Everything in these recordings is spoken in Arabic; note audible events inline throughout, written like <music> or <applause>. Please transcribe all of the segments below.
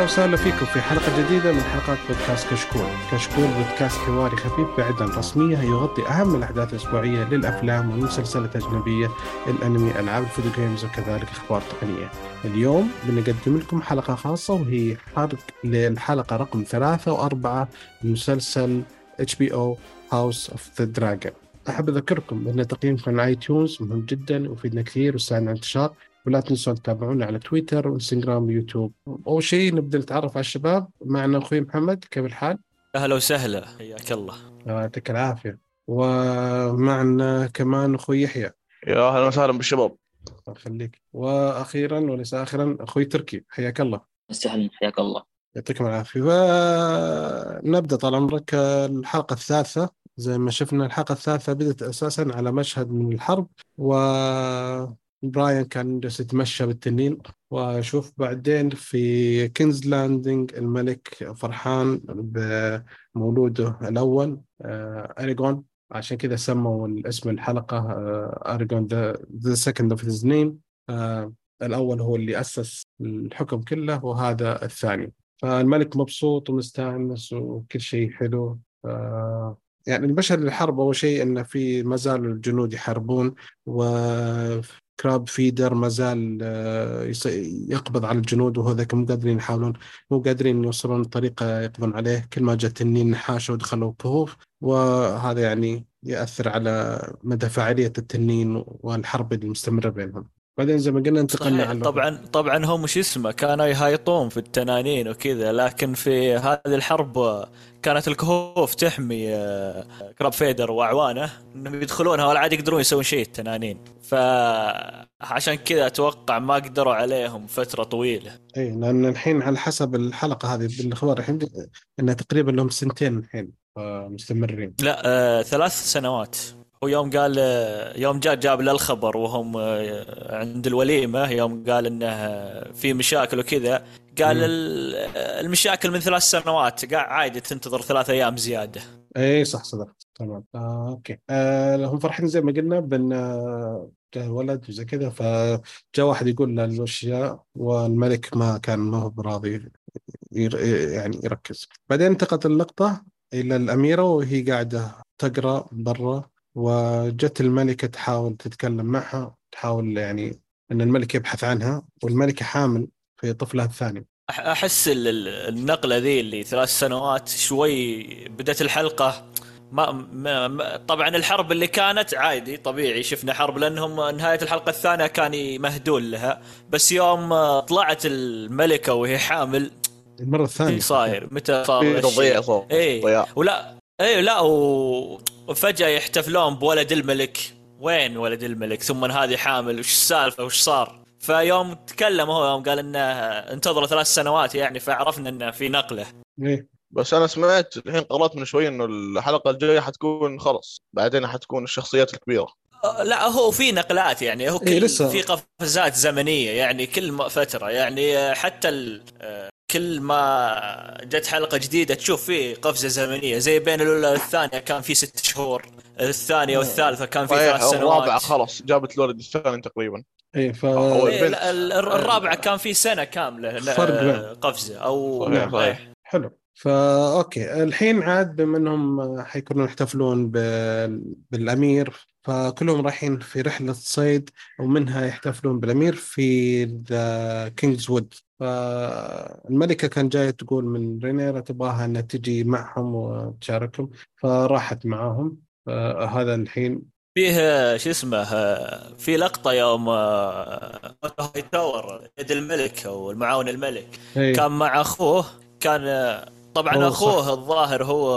أهلا وسهلا فيكم في حلقة جديدة من حلقات بودكاست كشكول، كشكول بودكاست حواري خفيف بعيد عن الرسميه يغطي أهم الأحداث الأسبوعية للأفلام والمسلسلات الأجنبية، الأنمي، ألعاب ال video games وكذلك أخبار تقنية. اليوم بنقدم لكم حلقة خاصة وهي حرق للحلقة رقم ثلاثة وأربعة من مسلسل HBO House of the Dragon. أحب أذكركم أن تقييمكم على iTunes مهم جدا ويفيدنا كثير ويساعدنا على انتشار ولا تنسون تتابعونا على تويتر وإنستغرام ويوتيوب. أول شيء نبدأ نتعرف على الشباب. معنا أخوي محمد كيف الحال؟ أهلا وسهلا. حياك الله. يعطيك العافية. ومعنا كمان أخوي يحيى. يا أهلا وسهلا بالشباب. الله يخليك. وأخيرا وليس اخرا أخوي تركي. حياك الله. وسهلا. حياك الله. يعطيكم العافية. ونبدا طال عمرك الحلقة الثالثة. زي ما شفنا الحلقة الثالثة بدأت أساسا على مشهد من الحرب. و براين كان جالس يتمشى بالتنين. وأشوف بعدين في King's Landing الملك فرحان بمولوده الأول إيجون عشان كذا سموا اسم الحلقة إيجون the Second of His Name الأول هو اللي أسس الحكم كله وهذا الثاني. فالملك مبسوط ومستانس وكل شيء حلو. يعني المشهد الحرب أول شيء انه في ما زال الجنود يحاربون. و كراب فيدر ما زال يقبض على الجنود وهذاك مو قادرين يحاولون مو قادرين يوصلون طريقة يقبضون عليه. كل ما جاء تنين نحاشة ودخلوا كهوف وهذا يعني يأثر على مدى فاعلية التنين والحرب المستمرة بينهم. بعدين زي ما قلنا انتقلنا على طبعا طبعا هم شو اسمه كانوا يهايطون في التنانين وكذا لكن في هذه الحرب كانت الكهوف تحمي كراب فيدر وأعوانه إنهم يدخلونها ولا عاد يقدرون يسوون شيء التنانين. فعشان كذا أتوقع ما قدروا عليهم فترة طويلة. اي لأن الحين على حسب الحلقة هذه بالأخبار الحين انها تقريبا لهم سنتين الحين مستمرين. لا آه ثلاث سنوات. ويوم قال يوم جاء جاب له الخبر وهم عند الوليمة. يوم قال إنه في مشاكل وكذا قال م. المشاكل من ثلاث سنوات. قاعد عادي تنتظر ثلاث أيام زيادة. اي صح صدقت تمام. آه، أوكي. آه هم فرحين زي ما قلنا بأن جاء ولد وزي كذا فجاء واحد يقول له الأشياء والملك ما كان ما هو براضي يعني يركز. بعدين انتقلت اللقطة إلى الأميرة وهي قاعدة تقرأ برا. وجت الملكة تحاول تتكلم معها تحاول يعني أن الملك يبحث عنها والملكة حامل في طفلها الثاني. أحس النقلة ذي اللي ثلاث سنوات شوي بدأت الحلقة ما, ما طبعا الحرب اللي كانت عادي طبيعي شفنا حرب لأنهم نهاية الحلقة الثانية كان مهدول لها. بس يوم طلعت الملكة وهي حامل المرة الثانية. صاير؟ متى صار؟ تضييع اي ولا اي لا و... وفجأة يحتفلون بولد الملك. وين ولد الملك؟ ثم هذه حامل وش السالفة؟ وش صار؟ فيوم تكلم هو يوم قال إنه انتظروا ثلاث سنوات يعني فعرفنا إنه في نقلة. إيه. بس أنا سمعت الحين قرأت من شوي إنه الحلقة الجاية حتكون خلص. بعدين حتكون الشخصيات الكبيرة. لا هو في نقلات يعني هو كل إيه في قفزات زمنية يعني كل فترة يعني حتى كل ما جت حلقة جديدة تشوف فيه قفزة زمنية زي بين الأولى والثانية كان في ست شهور الثانية والثالثة كان في ثلاث سنوات. الرابعه خلاص جابت الولد الثاني تقريبا. اي ف إيه الرابعة كان في سنة كاملة فرق قفزة أو صحيح صحيح. حلو. فا أوكي. الحين عاد بما إنهم حيكونوا يحتفلون بالأمير فكلهم رايحين في رحلة صيد ومنها يحتفلون بالأمير في the Kingswood. فالملكة كان جاية تقول من رينيرا تبغاها إنها تجي معهم وتشاركهم. فراحت معاهم. هذا الحين فيه شو اسمه في لقطة يوم Hightower يد الملك أو المعاون الملك. هي. كان مع أخوه كان طبعا أخوه. الظاهر هو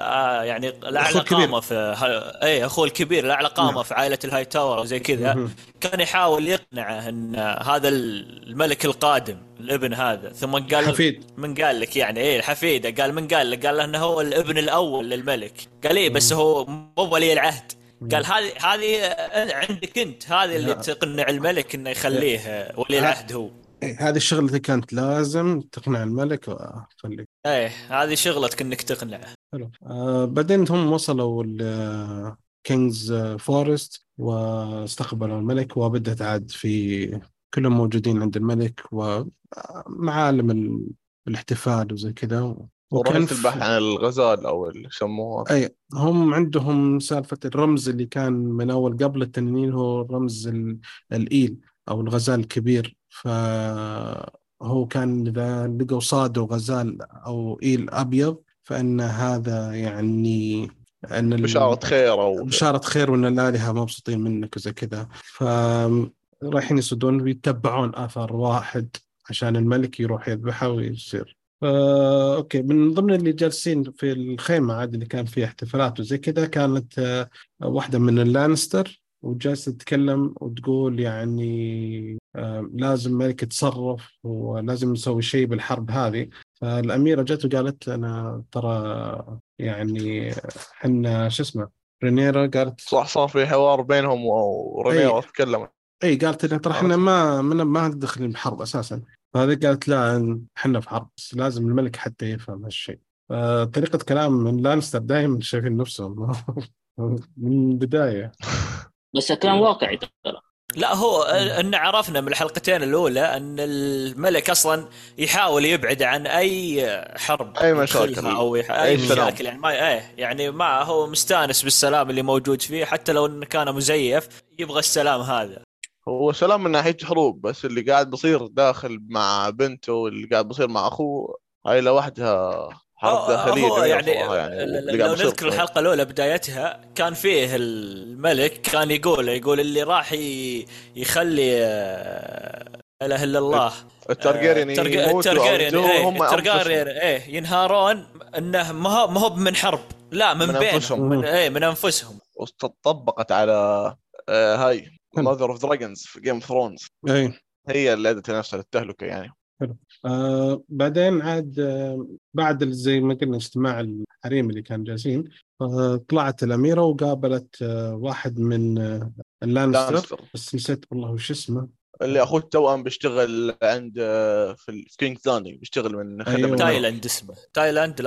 آه يعني الأعلى قامه في اي أخوه الكبير الأعلى قامه نعم. في عائلة ال Hightower وزي كذا. كان يحاول يقنعه إن هذا الملك القادم الابن هذا ثم قال حفيد. من قال لك يعني إيه الحفيده قال من قال لك؟ قال له إنه هو الابن الأول للملك. قال إيه بس هو مو ولي العهد. قال هذه هذه عندك أنت. هذه اللي تقنع الملك إنه يخليه ولي العهد هو. إيه هذه الشغلة كانت لازم تقنع الملك وخليك إيه هذه شغلتك إنك تقنعه. حلو. آه بعدين هم وصلوا King's Forest واستقبلوا الملك وبدت عاد في كلهم موجودين عند الملك ومعالم ال- الاحتفال وزي كذا. وكان ورحت في- البحث عن الغزال أو يسموه اي هم عندهم سالفة الرمز اللي كان من أول قبل التنين هو رمز ال- الإيل أو الغزال الكبير. فهو كان إذا لقوا صاد وغزال أو إيل أبيض فإن هذا يعني إن بشارة خير أو بشارة خير وإن الآلهة مبسوطين منك وزي كذا. ف رايحين يصدون ويتبعون اثر واحد عشان الملك يروح يذبحه ويصير. فا أوكي من ضمن اللي جالسين في الخيمة عاد اللي كان فيها احتفالات وزي كذا كانت آه، واحدة من اللانستر. وجالسه تتكلم وتقول يعني آه، لازم الملك يتصرف ولازم نسوي شيء بالحرب هذه. فالأميرة جت وقالت أنا ترى يعني إحنا شو اسمه رينيرا قالت صح صار في حوار بينهم ورينيرا أي. تكلمت. اي قالت لنا ترى إحنا ما ما داخلين بحرب أساسا. فهذه قالت لا إحنا في حرب بس لازم الملك حتى يفهم هالشيء. فطريقة كلام من لانستر دائما شايفين نفسهم <laughs> من البداية <laughs> بس كلام واقعي ترى لا هو إن عرفنا من الحلقتين الأولى أن الملك أصلا يحاول يبعد عن أي حرب أي مشاكل. أو أي. مشاكل يعني ما إيه يعني ما هو مستانس بالسلام اللي موجود فيه حتى لو إنه كان مزيف يبغى السلام هذا هو سلام من ناحية حروب بس اللي قاعد بصير داخل مع بنته اللي قاعد بصير مع أخوه هاي لوحدها حرب هو- داخلية هو جميلة يعني, يعني اللي لو نذكر الحلقة الأولى بدايتها كان فيه الملك كان يقول يقول اللي راح يخلي آه، لا إله إلا الله التارجيريان الترج- يموتوا الترجيريان أو إيه هم الترجيريان أنفسهم. إيه ينهارون إنه ما هو ما هو من حرب لا من, من بينهم أنفسهم. من إيه من أنفسهم وطبقت على آه، هاي. Mother of Dragons في Game of Thrones اي هي اللي أدت نفسها للتهلكة يعني آه بعدين عاد آه بعد زي ما قلنا اجتماع الحريم اللي كانوا جالسين آه طلعت الأميرة وقابلت آه واحد من آه اللانستر. لانستر. بس نسيت والله وش اسمه. اللي أخوه التوأم بيشتغل عند آه، في كينج ثاني بيشتغل من خدم أيوة. تايلاند اسمه. تايلاند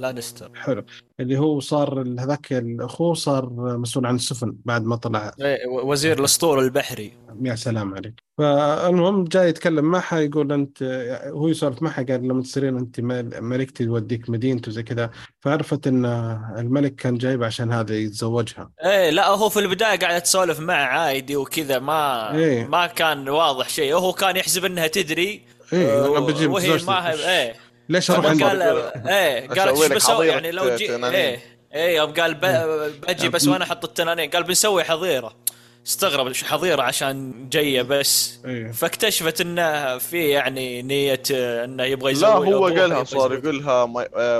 لانستر. حلو. اللي هو صار هذاك الأخوه صار مسؤول عن السفن بعد ما طلع. و- وزير الأسطول البحري. يا سلام عليك. فالمهم جاي يتكلم معها يقول أنت هو يسولف معها قال لما تصيرين أنت مال- ملكتي توديك مدينته زي كذا. فعرفت إن الملك كان جايب عشان هذا يتزوجها. إيه لا هو في البداية قاعد تسولف معه عادي وكذا ما إيه. ما كان واضح شيء. هو كان يحسب إنها تدري إيه أنا بجيب وهي. ما هي إيه. ليش أروح طبعا عند قال إيه قال أسوي إيش بسوي؟ يعني لو جي. إيه إيه يوم قال ب- بجي بس وأنا أحط التنانين. قال بنسوي حظيرة. استغرب حظيره عشان جاية بس إيه فاكتشفت إنه في يعني نية آه، إنه يبغى يزوج لا هو قالها صار. يقولها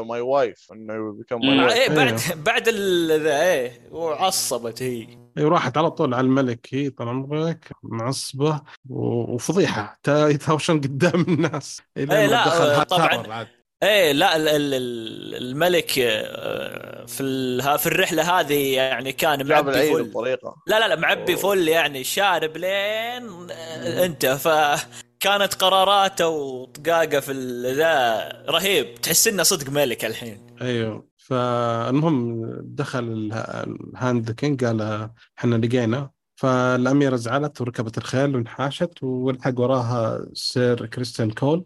ماي وايف إنه بيكون مم. ماي آه، وايف إيه بعد إيه. <laughs> بعد ال- ذا إيه وعصبت هي إيه راحت على طول على الملك هي طال عمرك معصبة وفضيحة يتهاوشون <laughs> قدام الناس إيه ما لا، دخل طبعاً. إيه لا ال- ال- ال- الملك آه، في ال- في الرحلة هذه يعني كان معبي فل. بطريقة. لا لا لا معبي أوه. فل يعني شارب لين آه، انت فكانت قراراته وطقاقة في ال- ذا رهيب. تحس إنه صدق ملك الحين. أيوه. فالمهم دخل اله- ال Hand King قال إحنا لقينا. فالأميرة زعلت وركبت الخيل وانحاشت والحق وراها Ser Criston Cole.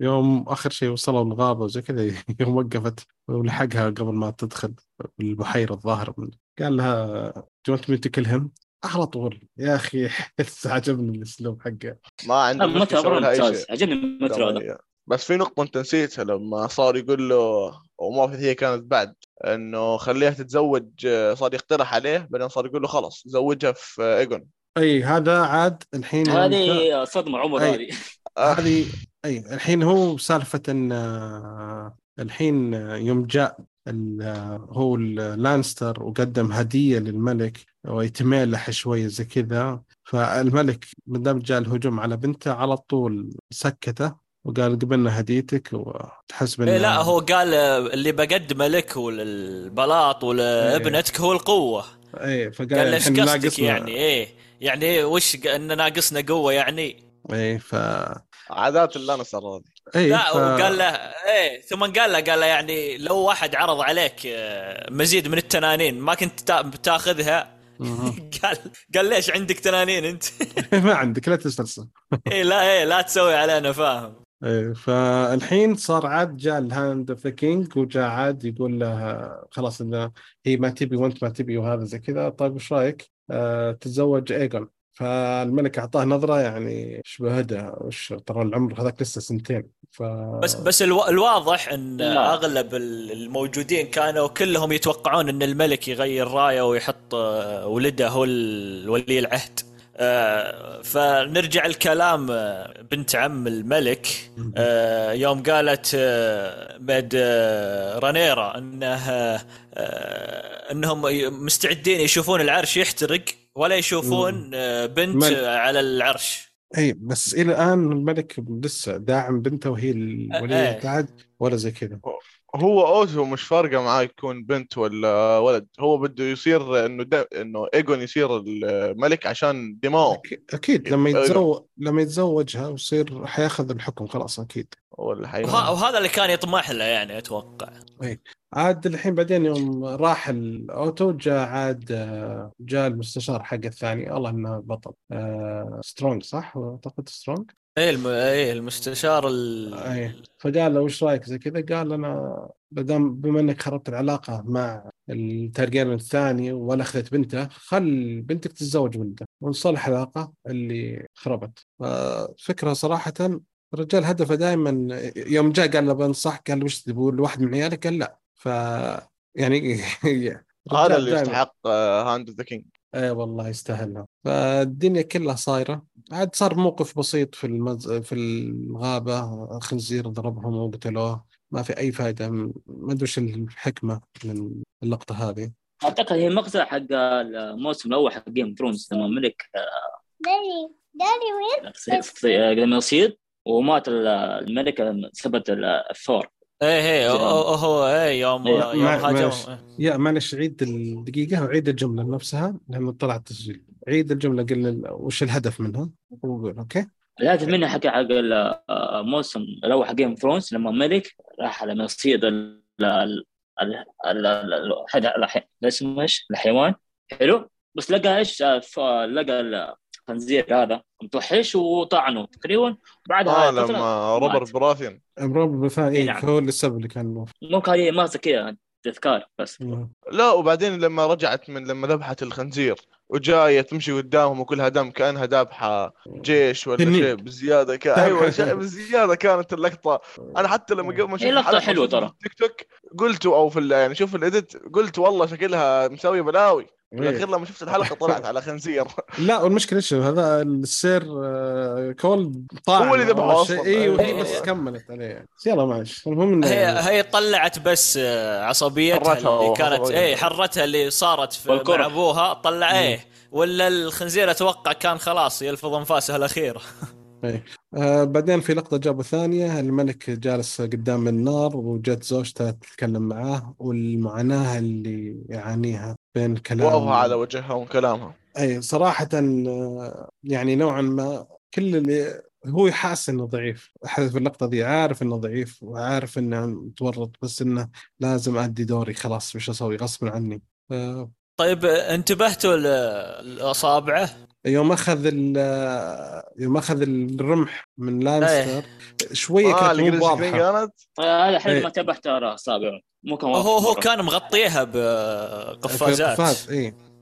يوم آخر شيء وصلوا الغابة وزي كذا <laughs> يوم وقفت ولحقها قبل ما تدخل البحيرة الظاهر من قال لها to kill him؟ على طول. يا أخي حس <laughs> عجبني الأسلوب حقه. ما عنده ما مشكلة عجبني المترو هذا. بس في نقطة أنت نسيتها لما صار يقول له وما في هي كانت بعد إنه خليها تتزوج صار يقترح عليه بعدين صار يقول له خلاص زوجها في ايجون أي هذا عاد الحين هذه صدمة عمر. هذه. آه، هذه أي الحين هو سالفة إن آه، الحين آه، يوم جاء ال- آه، هو اللانستر وقدم هدية للملك ويتمالح شوية زي كذا. فالملك ما دام جاء الهجوم على بنته على طول سكته وقال قبلنا هديتك وتحسب إيه لا هو قال آه، اللي بقدمه لك وللبلاط ولابنتك هو القوة. اي فقال قال الحين قصدك يعني؟ إيه يعني وش ان ناقصنا قوة يعني؟ اي ف عادات اللانستر هذه اي لا ف... وقال له إيه ثم قال له قال له يعني لو واحد عرض عليك آه، مزيد من التنانين ما كنت تا- بتاخذها؟ <laughs> قال قال ليش عندك تنانين أنت؟ <laughs> ما عندك لا تسترسل. <laughs> اي لا اي لا تسوي علينا فاهم. إيه، فالحين صار عاد جاء ال Hand of the King وجاء عاد يقول له خلاص إنه هي ما تبي وأنت ما تبي وهذا زي كذا. طيب وش رأيك؟ آه تتزوج ايجون فالملك أعطاه نظرة يعني إيش بهدى وش ترى العمر هذاك لسه سنتين ف بس بس ألو... الواضح إن لا. أغلب ال- الموجودين كانوا كلهم يتوقعون إن الملك يغير رايه ويحط آه، ولده هو ولي العهد. آه، فنرجع الكلام آه، بنت عم الملك. آه، يوم قالت آه، ميد آه، رانيرا إنه إنهم مستعدين يشوفون العرش يحترق. ولا يشوفون آه، بنت ملك. آه، على العرش. اي بس إلى الآن الملك لسه داعم بنته وهي الولية إيه. العهد ولا زي كذا. هو اوتو مش فارقة معاه يكون بنت ولا ولد. هو بده يصير إنه دا إنه إيجون يصير الملك عشان دماغه أكيد- أكيد لما. يتزوج لما يتزوجها ويصير حياخذ الحكم خلاص أكيد. ولا وه- وهذا اللي كان يطمح له يعني أتوقع. عاد الحين بعدين يوم راح أوتو جاء عاد آه، جاء المستشار حق الثاني. الله إنه بطل. آه، سترونج صح؟ أعتقد سترونج. إيه الم... إيه المستشار ال... اي فقال له وش رأيك؟ زي كذا قال أنا بدام بما إنك خربت العلاقة مع التارجيريان الثاني ولا أخذت بنته خل بنتك تتزوج ولده ونصلح العلاقة اللي خربت. ففكرة صراحة الرجال هدفه دائما يوم جاء قال له بنصح قال وش تقول واحد من عيالك قال لا. ف يعني <laughs> هذا اللي يستحق آه، Hand of the King اي والله يستاهلها. فالدنيا كلها صايرة. عاد صار موقف بسيط في المز... في الغابة. خنزير ضربهم وقتلوه. ما في أي فائده ما أدري وش الحكمة من اللقطة هذه. أعتقد هي مقطع حق الموسم الأول حق Game Thrones لما ملك داري داري وين؟ لما يصيد ومات الملك ثبت الثور. إيه إيه. هو إيه يوم إيه، يوم هاجم. يا معلش عيد الدقيقه وعيد الجمله نفسها لأنه طلع التسجيل عيد الجمله قلنا وش الهدف منها وقول أوكي الهدف منها حق حق الموسم الأول حق جيم ثرونز لما ملك راح هذا الح- اسمه إيش؟ الحيوان حلو بس لقى إيش آه، لقى الخنزير هذا متوحش وطعنه تقريبا بعدها آه لما. روبرت براثيان امرؤ بفان إي إيه نعم. هو اللي السبب اللي كان. ممكن هذه ماسه كذا تذكار بس لا وبعدين لما رجعت من لما ذبحت الخنزير وجاية تمشي قدامهم وكلها دم كأنها ذابحة جيش ولا. شيء بزيادة كان ذابحة أيوه. شيء بزيادة كانت اللقطة أنا حتى لما قبل ما هي الحلقة حلوة وأشوف ترى. في التيك توك قلت أو في يعني شوف الإديت قلت والله شكلها مسوية بلاوي إيه. بالاخير لما شفت الحلقة طلعت على خنزير لا والمشكلة إيش هذا السير آه، كول طاعن هو اللي ذبحه أول أصلاً. شيء. اي وهي إيه. بس كملت عليه يعني. يلا معلش المهم إنه هي هي طلعت بس آه، عصبيتها حرتها اللي كانت. إيه حرتها اللي صارت في. مع أبوها طلع إيه ولا الخنزير أتوقع كان خلاص يلفظ أنفاسه الاخيره <laughs> آه بعدين في لقطة جابوا ثانية الملك جالس قدام النار وجت زوجته تتكلم معاه والمعاناة اللي يعانيها بين كلام واضحه على وجهها وكلامها. أي صراحة آه، يعني نوعا ما كل اللي هو يحس إنه ضعيف. أحس في اللقطة دي عارف إنه ضعيف وعارف إنه متورط بس إنه لازم أدي دوري خلاص وش أسوي غصبا عني. آه، طيب آه، انتبهتوا لأصابعه؟ يوم أخذ ال- يوم أخذ الرمح من لانستر شوية آه كانت اللي مو قلت واضحة. كانت هذا إيه. الحين ما تبعت أرى أصابعه. مو كان هو هو. كان مغطيها بقفازات قفاز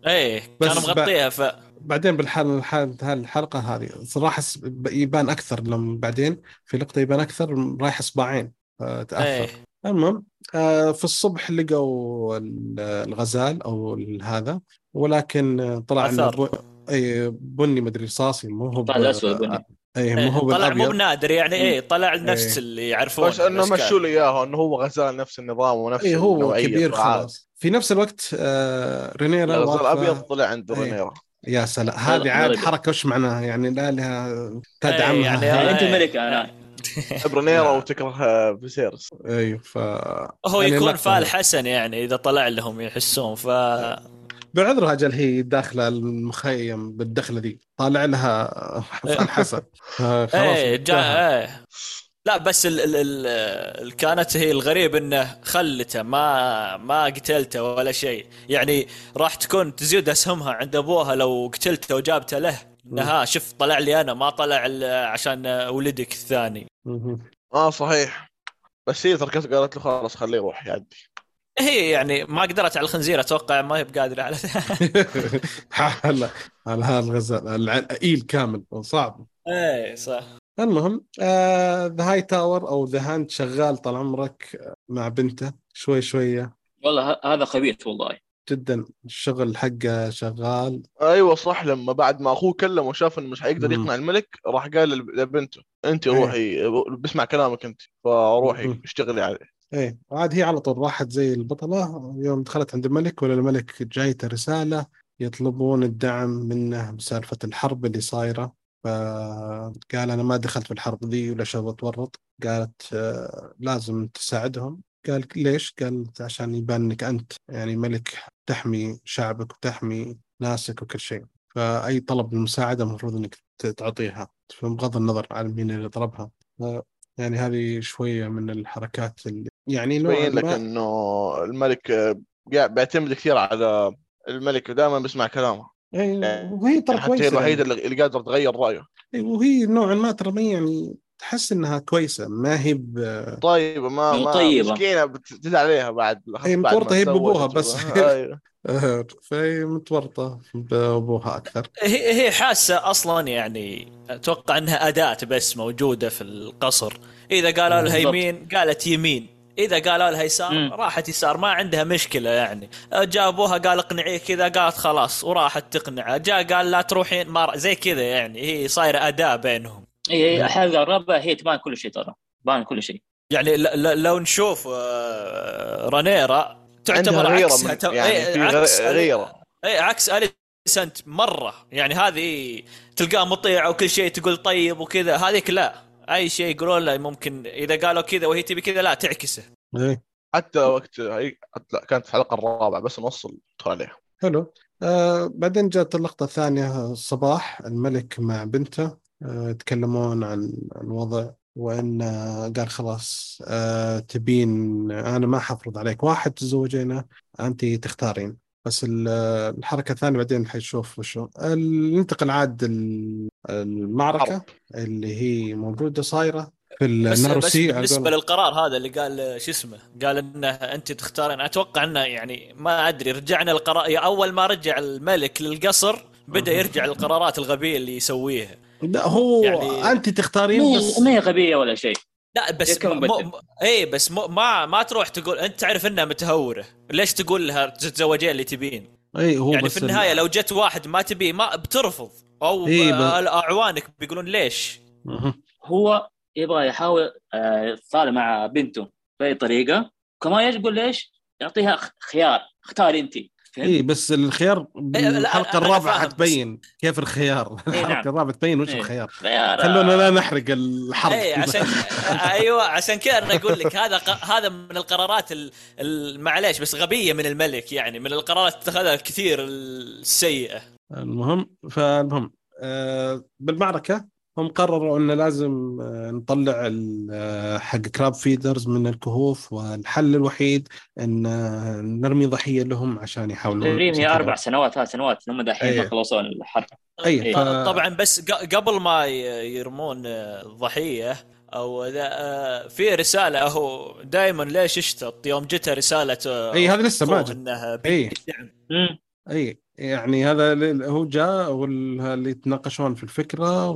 اي بس كان مغطيها ف بعدين بالحال الحال الحلقة هذه صراحة يبان أكثر لما بعدين في لقطة يبان أكثر رايح اصبعين إيه. تاثر المهم آه، في الصبح لقوا ال- الغزال أو ال- هذا ولكن آه، طلع إنه اي بني مدري رصاصي مو هو طلع الأسود بني. اي إيه، مو هو طلع مو بنادر يعني إيه طلع نفس إيه. اللي يعرفون بس إنه. مشوا له اياه إنه هو غزال نفس النظام ونفس اي هو كبير. خلاص في نفس الوقت آه، رينيرا الغزال الابيض طلع عند إيه. رينيرا يا سلام هذه عاد. حركة وش معناها يعني لا لها إيه، تدعمها يعني أنت إيه. الملك لا. وتكره فيسيرس أيوه ف هو يعني يكون فال حسن يعني إذا طلع لهم يحسون ف بعذرها أجل هي داخلة المخيم بالدخلة دي. طالع لها فان <laughs> حسن. آه، خلاص. إيه جا. إيه. لا بس ال ال ال ال كانت هي الغريب إنه خلته ما ما قتلته ولا شيء. يعني راح تكون تزيد أسهمها عند أبوها لو قتلته وجابته له. انها شوف طلع لي أنا ما طلع ال- عشان ولدك الثاني. آه صحيح. بس هي تركت قالت له خلاص خليه يروح يعدي هي يعني ما قدرت على الخنزير أتوقع ما هي بقادرة على على على <laughs> هذا الغزال العقيل كامل صعب. إيه صح. المهم the Hightower أو the Hand شغال طال عمرك آه، مع بنته شوي شوية. والله ه- هذا خبيث والله. جدا الشغل حقه شغال أيوه صح لما بعد ما أخوه كلمه وشاف إنه مش حيقدر. يقنع الملك راح قال لب- لبنته أنت إيه. روحي بسمع كلامك أنت فروحي. اشتغلي عليه إيه وعاد هي على طول راحت زي البطلة يوم دخلت عند الملك ولا الملك جايته رسالة يطلبون الدعم منه بسالفة الحرب اللي صايرة فقال أنا ما دخلت في الحرب ذي ولا شو بتورط قالت آه، لازم تساعدهم قال ليش؟ قال عشان يبان انك أنت يعني ملك تحمي شعبك وتحمي ناسك وكل شيء. فأي طلب المساعدة المفروض إنك تعطيها. بغض النظر عن مين اللي طلبها. يعني هذه شوية من الحركات اللي يعني يبين لك إنه الملك بيعتمد كثير على الملك ودائما بيسمع كلامه. إيه، وهي ترى يعني حتى هي كويسة الوحيدة يعني. اللي اللي قادرة تغير رأيه. إيه، وهي نوعا ما ترى ما يعني تحس إنها كويسة ما هي ب... طيبة ما ما طيبة. مسكينه بتزعل عليها بعد هي ما متورطة هي تزوجت بس. <laughs> أيوه. آه، <laughs> فهي متورطة بأبوها أكثر. هي هي حاسة أصلا يعني أتوقع إنها أداة بس موجودة في القصر. إذا قالوا لها. يمين قالت يمين. إذا قالوا لها يسار مم. راحت يسار. ما عندها مشكلة يعني. جاء أبوها قال اقنعيه كذا قالت خلاص وراحت تقنعه. جاء قال لا تروحين ما زي كذا يعني. هي صايرة أداة بينهم. الحلقة الرابعه هي تبان كل شيء ترى. تبان كل شيء. يعني ل- ل- لو نشوف آه، رانيرا تعتبر تو- يعني إيه، في عكس غير- غيرة. اي عكس أليسنت مرة. يعني هذه تلقاه مطيع وكل شيء تقول طيب وكذا. هذيك لا. أي شيء يقولون له ممكن إذا قالوا كذا وهي تبي كذا لا تعكسه. إيه. حتى وقت كانت في الحلقة الرابعة بس نوصل عليها حلو. آه بعدين جاءت اللقطة الثانية الصباح الملك مع بنته. يتكلمون عن الوضع وإن آه، قال خلاص آه تبين أنا ما حفرض عليك. واحد تزوجينه أنت تختارين. بس ال- الحركة الثانية بعدين حيشوف وشو. ننتقل عاد ال- المعركة حرب. اللي هي موجودة صايرة في بس, بس الناروسي بالنسبة للقرار هذا اللي قال شو اسمه؟ قال إنه أنت تختارين. أتوقع إنه يعني ما أدري رجعنا القرار. أول ما رجع الملك للقصر بدأ يرجع القرارات الغبية اللي يسويها. لا هو يعني- أنت تختارين ما بس. هي- ما هي غبية ولا شيء. لا بس م... م... اي بس م... ما ما تروح تقول أنت تعرف إنها متهورة. ليش تقول لها تتزوجين اللي تبين؟ اي هو يعني بس في النهاية لو جت واحد ما تبيه ما بترفض. أو إيه، ب- أعوانك بيقولون ليش. هو يبغى يحاول آه، يتصالح مع بنته بأي طريقة. كمان يقول ليش؟ يعطيها خ- خيار. اختاري أنت؟ اي بس الخيار إيه، أنا الرابعة حتبين كيف الخيار. إيه، نعم. الحلقة الرابعة تبين وش إيه. الخيار. خيار. خلونا لا نحرق الحرب. اي عشان أيوه عشان كذا أنا أقول لك هذا ق... هذا من القرارات ال... ال... معليش بس غبية من الملك يعني من القرارات اتخذها كثير السيئة. المهم فالمهم آه بالمعركة هم قرروا إن لازم آه نطلع آه، حق كراب فيدرز من الكهوف والحل الوحيد إن آه، نرمي ضحية لهم عشان يحاولون تقريبا هي. أربع سنوات ثلاث سنوات هم دحين إيه. ما خلصوا الحرب اي إيه. ف... طبعا بس ق- قبل ما يرمون ضحية أو ذا في رسالة هو دائما ليش يشتط يوم جته رسالة اي هذا لسه ما جاء إنها إيه. مم. اي يعني هذا هو جاء واللي يتناقشون في الفكرة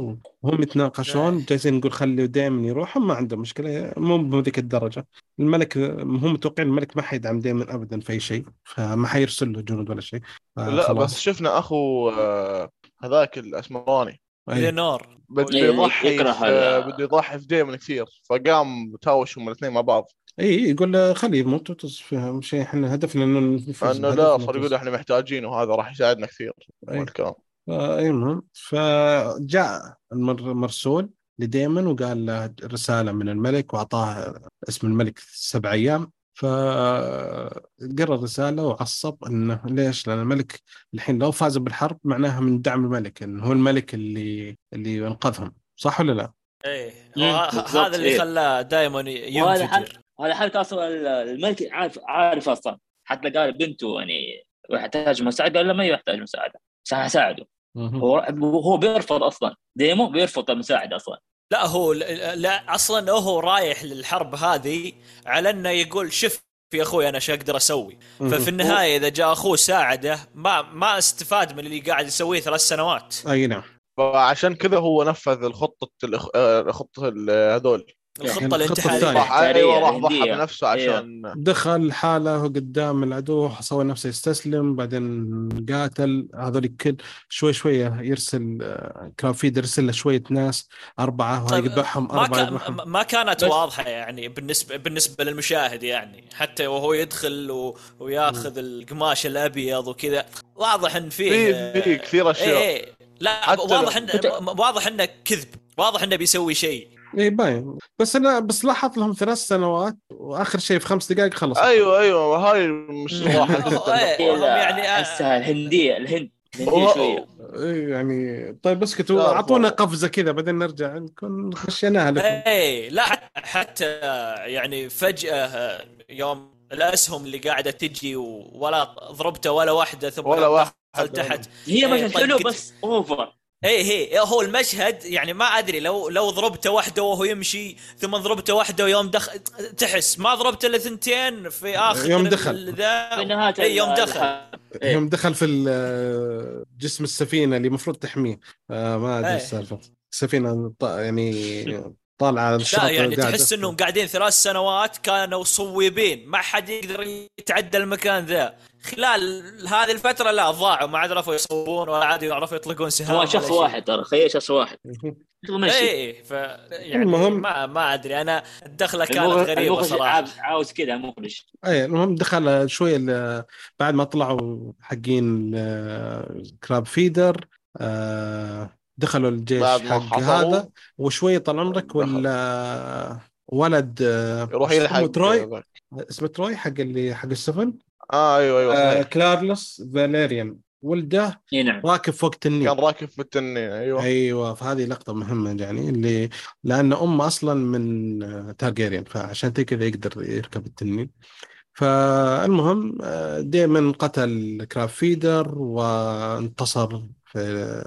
وهم يتناقشون جالسين نقول خلي دائما يروح ما عندهم مشكلة مو بذيك الدرجة. الملك هم متوقعين الملك ما حيدعم دائما ابدا في أي شيء فما حيرسل له جنود ولا شيء. لا. بس شفنا أخو آه، هذاك الأسمراني. أي. لينور بده إيه، يضحي ال- بده يضحي في دايما كثير فقام تاوشهم الاثنين مع بعض. إي يقول له خليه يموت وتص فيها شيء إحنا هدفنا إنه نفوز أنه لا صار يقول إحنا محتاجينه وهذا راح يساعدنا كثير. والكلام إي المهم فجاء المر- المرسول لديمن وقال له رسالة من الملك وأعطاه اسم الملك سبع أيام فقرا الرسالة وعصب إنه ليش؟ لأن الملك الحين لو فاز بالحرب معناها من دعم الملك انه هو الملك اللي اللي أنقذهم صح ولا لا؟ إيه هذا اللي. خلاه دائما ينفجر هذا حركه أصلا الملك عارف عارف أصلا حتى قال بنته يعني يحتاج مساعدة قال له ما يحتاج مساعدة بس أنا اساعده مهم. هو هو بيرفض أصلا. ديمو بيرفض المساعدة أصلا. لا هو لا أصلا هو رايح للحرب هذه على إنه يقول شوف يا أخوي أنا شو أقدر أسوي؟ ففي النهاية إذا جاء أخوه ساعده ما ما استفاد من اللي قاعد يسويه ثلاث سنوات. أي نعم. فعشان كذا هو نفذ الخطة الأخ... آه، خطه هذول. الخطة الخطة الانتحارية. أيوه راح ضحى. بنفسه عشان دخل حاله قدام العدو سوى نفسه يستسلم بعدين قاتل. هذول كل شوي شوية يرسل كان في يرسل له شوية ناس أربعة وهاي طيب، يذبحهم ما أربعة كان ما كانت بس- واضحة يعني بالنسبة بالنسبة للمشاهد يعني. حتى وهو يدخل و... وياخذ القماش الأبيض وكذا. واضح إن فيه في في كثير أشياء. إيه لا واضح انه واضح إنه كذب. واضح إنه بيسوي شيء. إي باين. بس أنا بس لاحظ لهم ثلاث سنوات وآخر شيء في خمس دقائق خلص. أيوه أيوه هاي مش صراحة <laughs> جدا إيه، هم يعني احسها الهندية الهند الهندية هو- شوية. إيه يعني طيب اسكتوا. أعطونا قفزة كذا بعدين نرجع. نكون مشيناها لكم. إيه لا حت- حتى يعني فجأة يوم الأسهم اللي قاعدة تجي ولا ضربته ولا واحدة ثم ولا واحد. تحت. هي إيه، مشهد حلو. بس أوفر. إيه هي هو المشهد يعني ما أدري لو لو ضربته واحدة وهو يمشي ثم ضربته واحدة ويوم دخل تحس ما ضربت إلا ثنتين في آخر يوم دخل. ذا نهاية إيه، يوم دخل. إيه. يوم دخل في ال- جسم السفينة اللي المفروض تحميه آه ما أدري إيه. السالفه السفينة ط- يعني طالعة على الشاطئ لا يعني قاعدة. تحس إنهم قاعدين ثلاث سنوات كانوا صويبين ما حد يقدر يتعدى المكان ذا خلال هذه الفترة لا ضاعوا ما عاد عرفوا يصوبون ولا عاد يعرفوا يطلقون سهام هو شخص. واحد ترى خير شخص واحد. إيه ف يعني المهم- ما ما أدري أنا الدخلة كانت غريبة صراحة. عاوز- عاوز كذا المخرج اي المهم دخل شوي ال- بعد ما طلعوا حقين Crab Feeder آه، دخلوا الجيش حق هذا وشوي طال عمرك ولا ولد آه، يروح اسمه يلحق تروي اسمه تروي حق اللي حق السفن. آه أيوه أيوه آه صحيح كورلس فيلاريون. ولده إي نعم. راكب فوق تنين كان راكب في التنين أيوه. أيوه فهذه لقطة مهمة يعني اللي لأن أمه أصلا من آه، تارجيريان فعشان كذا يقدر يركب التنين. فالمهم آه، ديمن قتل كراب فيدر وانتصر في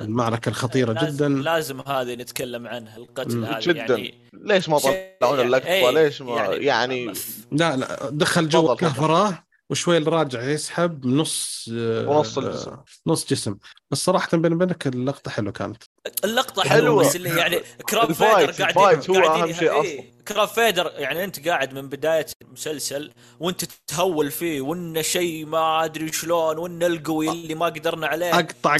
المعركة الخطيرة لازم جدا. لازم هذه نتكلم عنها القتل. هذه جداً. يعني ليش ما طلعون يعني- اللقطة؟ إيه، ليش ما يعني لا لا دخل جوا. وراه وشوي اللي راجع يسحب نص آه، ونص الجسم. آه، نص جسم. بس صراحة بيني وبينك اللقطة حلوة كانت. اللقطة حلوة. حلوة بس اللي يعني <laughs> كراب فيدر قاعدين هو شيء إيه، كراب فيدر يعني أنت قاعد من بداية المسلسل وأنت تهول فيه وانه شيء ما أدري شلون وانه القوي اللي ما قدرنا عليه. أقطع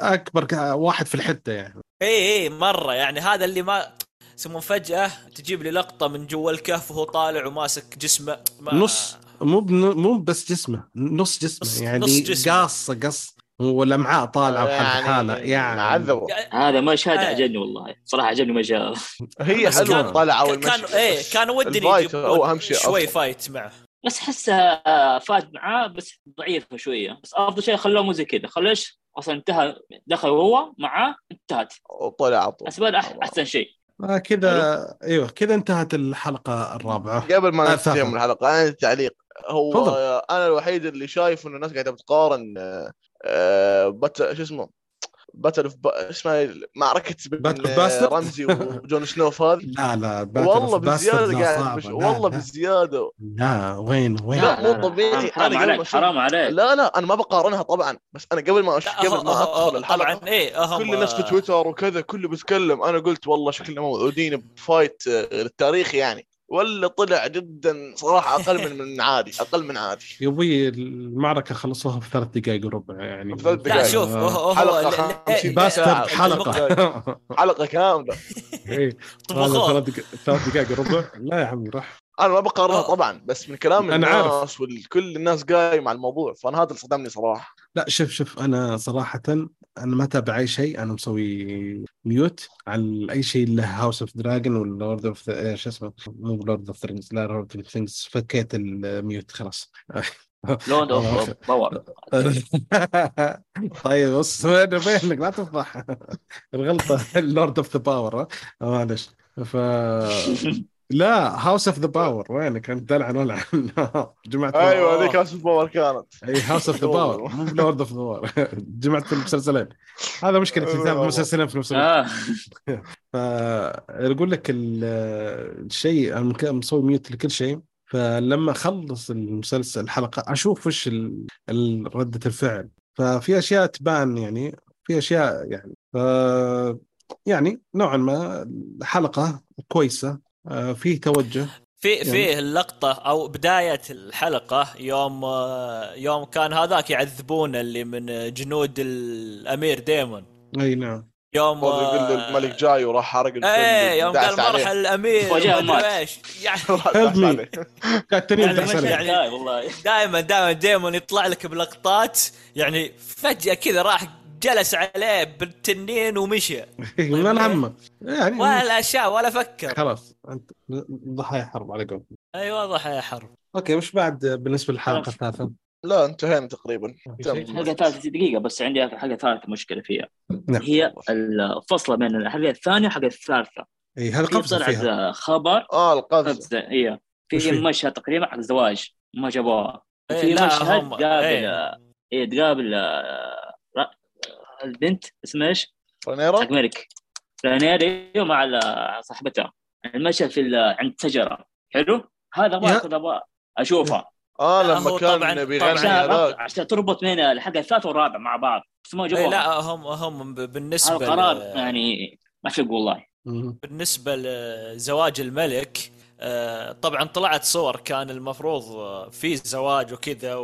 أكبر واحد في الحته يعني. اي اي مرة يعني هذا اللي ما يسمون فجأة تجيب لي لقطة من جوا الكهف وهو طالع وماسك جسمه. ما نص مو بن- مو بس جسمه نص جسمه نص- يعني نص جسمه. قاصه قص والامعاء طالعه وحال حاله يعني معذب هذا مشهد إيه. عجبني والله. صراحة عجبني مشهد هي حلوة كان- طلعوا كان إيه كان هو يجيبون أهم شيء شوي. فايت معه. بس حسها فات معاه بس ضعيفه شوية. بس أفضل شيء خلوه مو زي كذا. خلوش أصلا انتهى دخل هو معاه انتهت. وطلع على طول أح- أحسن شيء. آه كذا أيوه كذا انتهت الحلقة الرابعة. قبل ما آه، ننتهي. من الحلقة أنا عندي تعليق. هو تفضل. آه، أنا الوحيد اللي شايف انه الناس قاعدة بتقارن آه، آه، بت شو اسمه Battle of اسمها معركة بين آه،؟ رمزي وجون سنو في هذه <laughs> لا لا Battle والله بزيادة قاعد. لا، والله. بزيادة لا وين وين لا، مو لا، طبيعي. حرام أنا قبل ما عليك حرام عليك لا لا أنا ما بقارنها طبعا بس أنا قبل ما أش... قبل ما أدخل الحلقة طبعا إيه هم كل الناس في تويتر وكذا كله بيتكلم أنا قلت والله شكلنا موعودين ب fight للتاريخ يعني ولا طلع جدا صراحة أقل من من عادي أقل من عادي. يبوي المعركة خلصوها في ثلاث دقائق وربع يعني. لا. شوف هو ال- Bastard. حلقة. حلقة كاملة. إيه. ثلاث دقائق وربع. لا يا عمي راح. أنا ما بقارنها آه. طبعا بس من كلام أنا عارف. الناس وكل الناس قايم على الموضوع فأنا هذا اللي صدمني صراحة لا شوف شوف أنا صراحة أنا ما تابع أي شيء أنا مسوي mute على أي شيء له House of Dragon ولا Lord of شو اسمه مو Lord of Rings لا Lord of Rings فكيت ال mute خلاص لوند اوف. باور طيب بص بينك لا تفضح <laughs> الغلطة اللورد اوف ذا باور معلش ف <laughs> لا هاوس اوف ذا باور وينك أنت؟ دلعن ولعن <laughs> جمعت أيوه ذيك هاوس باور كانت. إي هاوس اوف ذا باور مو بلورد اوف ذا باور جمعت المسلسلين. هذا مشكلة ثلاث مسلسلين في نفس الوقت فاقول لك ال- الشيء أنا مسوي ميوت لكل شيء. فلما أخلص المسلسل الحلقة أشوف وش ردة الفعل. ففي أشياء تبان يعني في أشياء يعني. ف يعني نوعا ما الحلقة كويسة. فيه توجه. في يعني- فيه اللقطة أو بداية الحلقة يوم آه، يوم كان هذاك يعذبون اللي من جنود الأمير ديمون. أي نعم. يوم يقول آه، له الملك جاي وراح حرق الفيلم إيه يوم قال. مرحل الأمير إيش. <laughs> يعني <laughs> يعني. يعني- يعني والله. دائما دائما ديمون يطلع لك بلقطات يعني فجأة كذا راح جلس عليه بالتنين ومشي <laughs> من همه يعني ولا شاء ولا فكر خلاص أنت ضحايا حرب على قولتهم اي واضح يا حرب okay وش بعد بالنسبة للحلقة. الثالثة؟ لا انتهينا تقريبا في شيء؟ تم. حلقة ثالث دقيقة بس عندي حاجة ثالثة مشكلة فيها نعم. هي الفصلة بين الحلقة الثانية والحلقة الثالثة إي هذا في قفزة طلعت فيها خبر آه القفز قفزة هي وش في؟ مشهد تقريبا حق زواج ما جابوها إيه، في مشهد قابل. إيه تقابل البنت اسمها إيش؟ رانيرا حق ملك. رانيري مع ال- صاحبتها. المشهد في ال- عند شجرة. حلو؟ هذا ما كنت أبغى اشوفها آه لما هو كان بيغني. عشان هذاك. عشان تربط بين الحلقة الثالثه والرابعه مع بعض. بس ما جابوها. لا هم هم ب- هذا بالنسبة القرار يعني ما في والله. مم. بالنسبة لزواج الملك طبعا طلعت صور كان المفروض آه، في زواج وكذا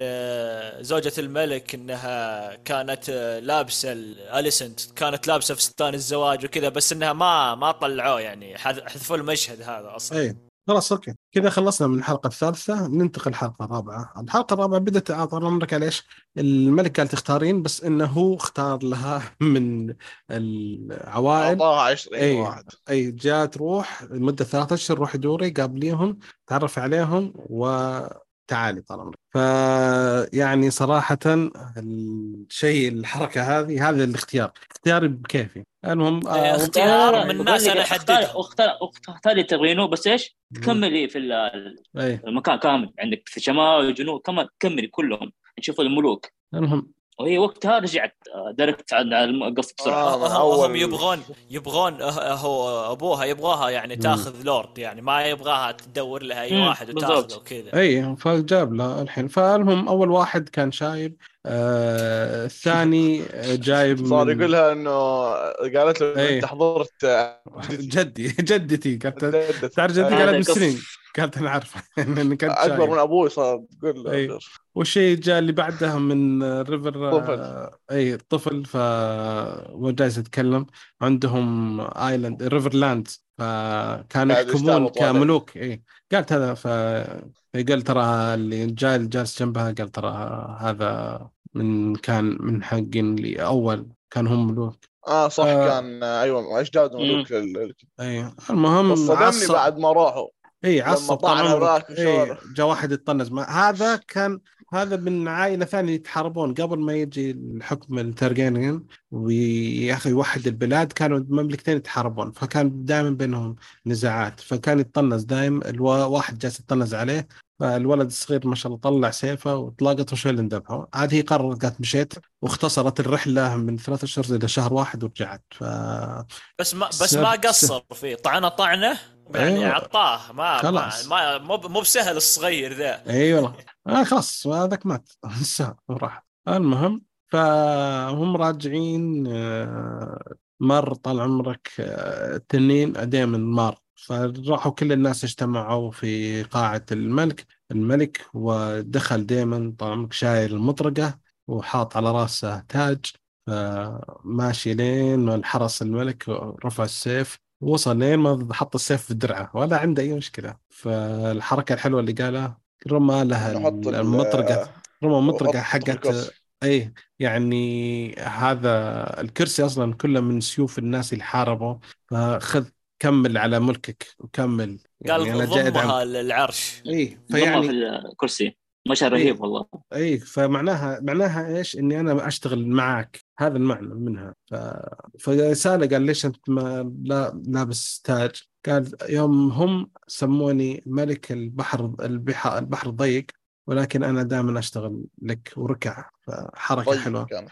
آه، زوجة الملك إنها كانت آه، لابسه اليسنت كانت لابسة فستان الزواج وكذا بس إنها ما ما طلعوه يعني حذ- حذفوا المشهد هذا أصلا. اي خلاص okay. كذا خلصنا من الحلقة الثالثة ننتقل الحلقة الرابعة. الحلقة الرابعة بدأت طال عمرك على إيش؟ الملك قال تختارين بس إنه هو اختار لها من العوائل. أعطاها 20 إيه. واحد. اي جاء تروح لمدة ثلاثة أشهر روحي دوري قابليهم تعرف عليهم وتعالي طال عمرك. ف يعني صراحة الشيء الحركة هذه هذا الاختيار. اختياري بكيفي. المهم إيه، آه اختيار لا، لا، من بقول ناس لك أنا اختار- تبغينه بس إيش؟ تكملي في المكان كامل. عندك في الشمال والجنوب كمان كملي كلهم. نشوفوا الملوك. المهم وهي وقتها رجعت آه، دايركت على القصة بسرعة آه. هم, أول- هم يبغون يبغون آه، هو أبوها يبغاها يعني مم. تاخذ لورد يعني ما يبغاها تدور لها أي واحد. وتاخذه وكذا أي فجاب له الحين فالمهم أول واحد كان شايب آه الثاني جايب صار من- يقول لها إنه قالت له. أنت حضرت آه، <laughs> جدي جدتي قالت. تعرف جدي آه، قالت بالسنين قالت أنا عارفه <laughs> اني كنت أكبر من أبوي صار تقول إيه. له والشيء جاء اللي بعدها من ريفر طفل. آه، اي طفل ف جالس يتكلم. عندهم آيلاند ريفر لاند فكانوا يحكمون. كملوك. اي قالت هذا ف قال ترى اللي جاي جالس جنبها قال ترى هذا من كان من اللي أول كان هم ملوك. آه صح آه. كان أيوه اجداد ملوك لل- اي المهم صدمني بعد ما راحوا. اي عصب طال عمرك اي وشوره. جاء واحد يتطنز. ما هذا كان هذا من عائلة ثانية يتحاربون. قبل ما يجي الحكم الترجانيان ويا أخي يوحد البلاد كانوا مملكتين يتحاربون. فكان دائما بينهم نزاعات. فكان يتطنز دائما الواحد جالس يتطنز عليه. فالولد الصغير ما شاء الله طلع سيفه وطلقت وشو اللي ذبحه. عاد هي قررت قالت مشيت. واختصرت الرحلة من ثلاثة أشهر إلى شهر واحد ورجعت. ف بس ما بس ما قصر فيه. طعنه طعنه. يعني أيوة. عطاه ما خلاص. ما مو بسهل الصغير ذا. إي والله. آه خلاص هذاك مات. <laughs> وراح المهم فهم راجعين آه، مر طال عمرك آه، تنين دائما مار. فراحوا كل الناس اجتمعوا في قاعة الملك. الملك ودخل دائما طال عمرك شايل المطرقة وحاط على راسه تاج. فماشي لين ما انحرس الملك رفع السيف. وصل لين ما حط السيف في درعه ولا عنده أي مشكلة. فالحركة الحلوة اللي قالها رمى لها المطرقة رمى مطرقه وحط حقت. اي يعني هذا الكرسي أصلا كله من سيوف الناس اللي حاربوا. فخذ كمل على ملكك وكمل. قال يعني جاي ادعم ضمها للعرش. اي ضمها في فيعني الكرسي. مشهد رهيب والله. اي فمعناها معناها إيش؟ إني أنا أشتغل معك هذا المعنى منها ف... فسالة قال ليش أنت ما لا لابس تاج؟ قال يوم هم سموني ملك البحر البحر, البحر الضيق ولكن أنا دائما أشتغل لك وركع فحركة طيب حلوة كانت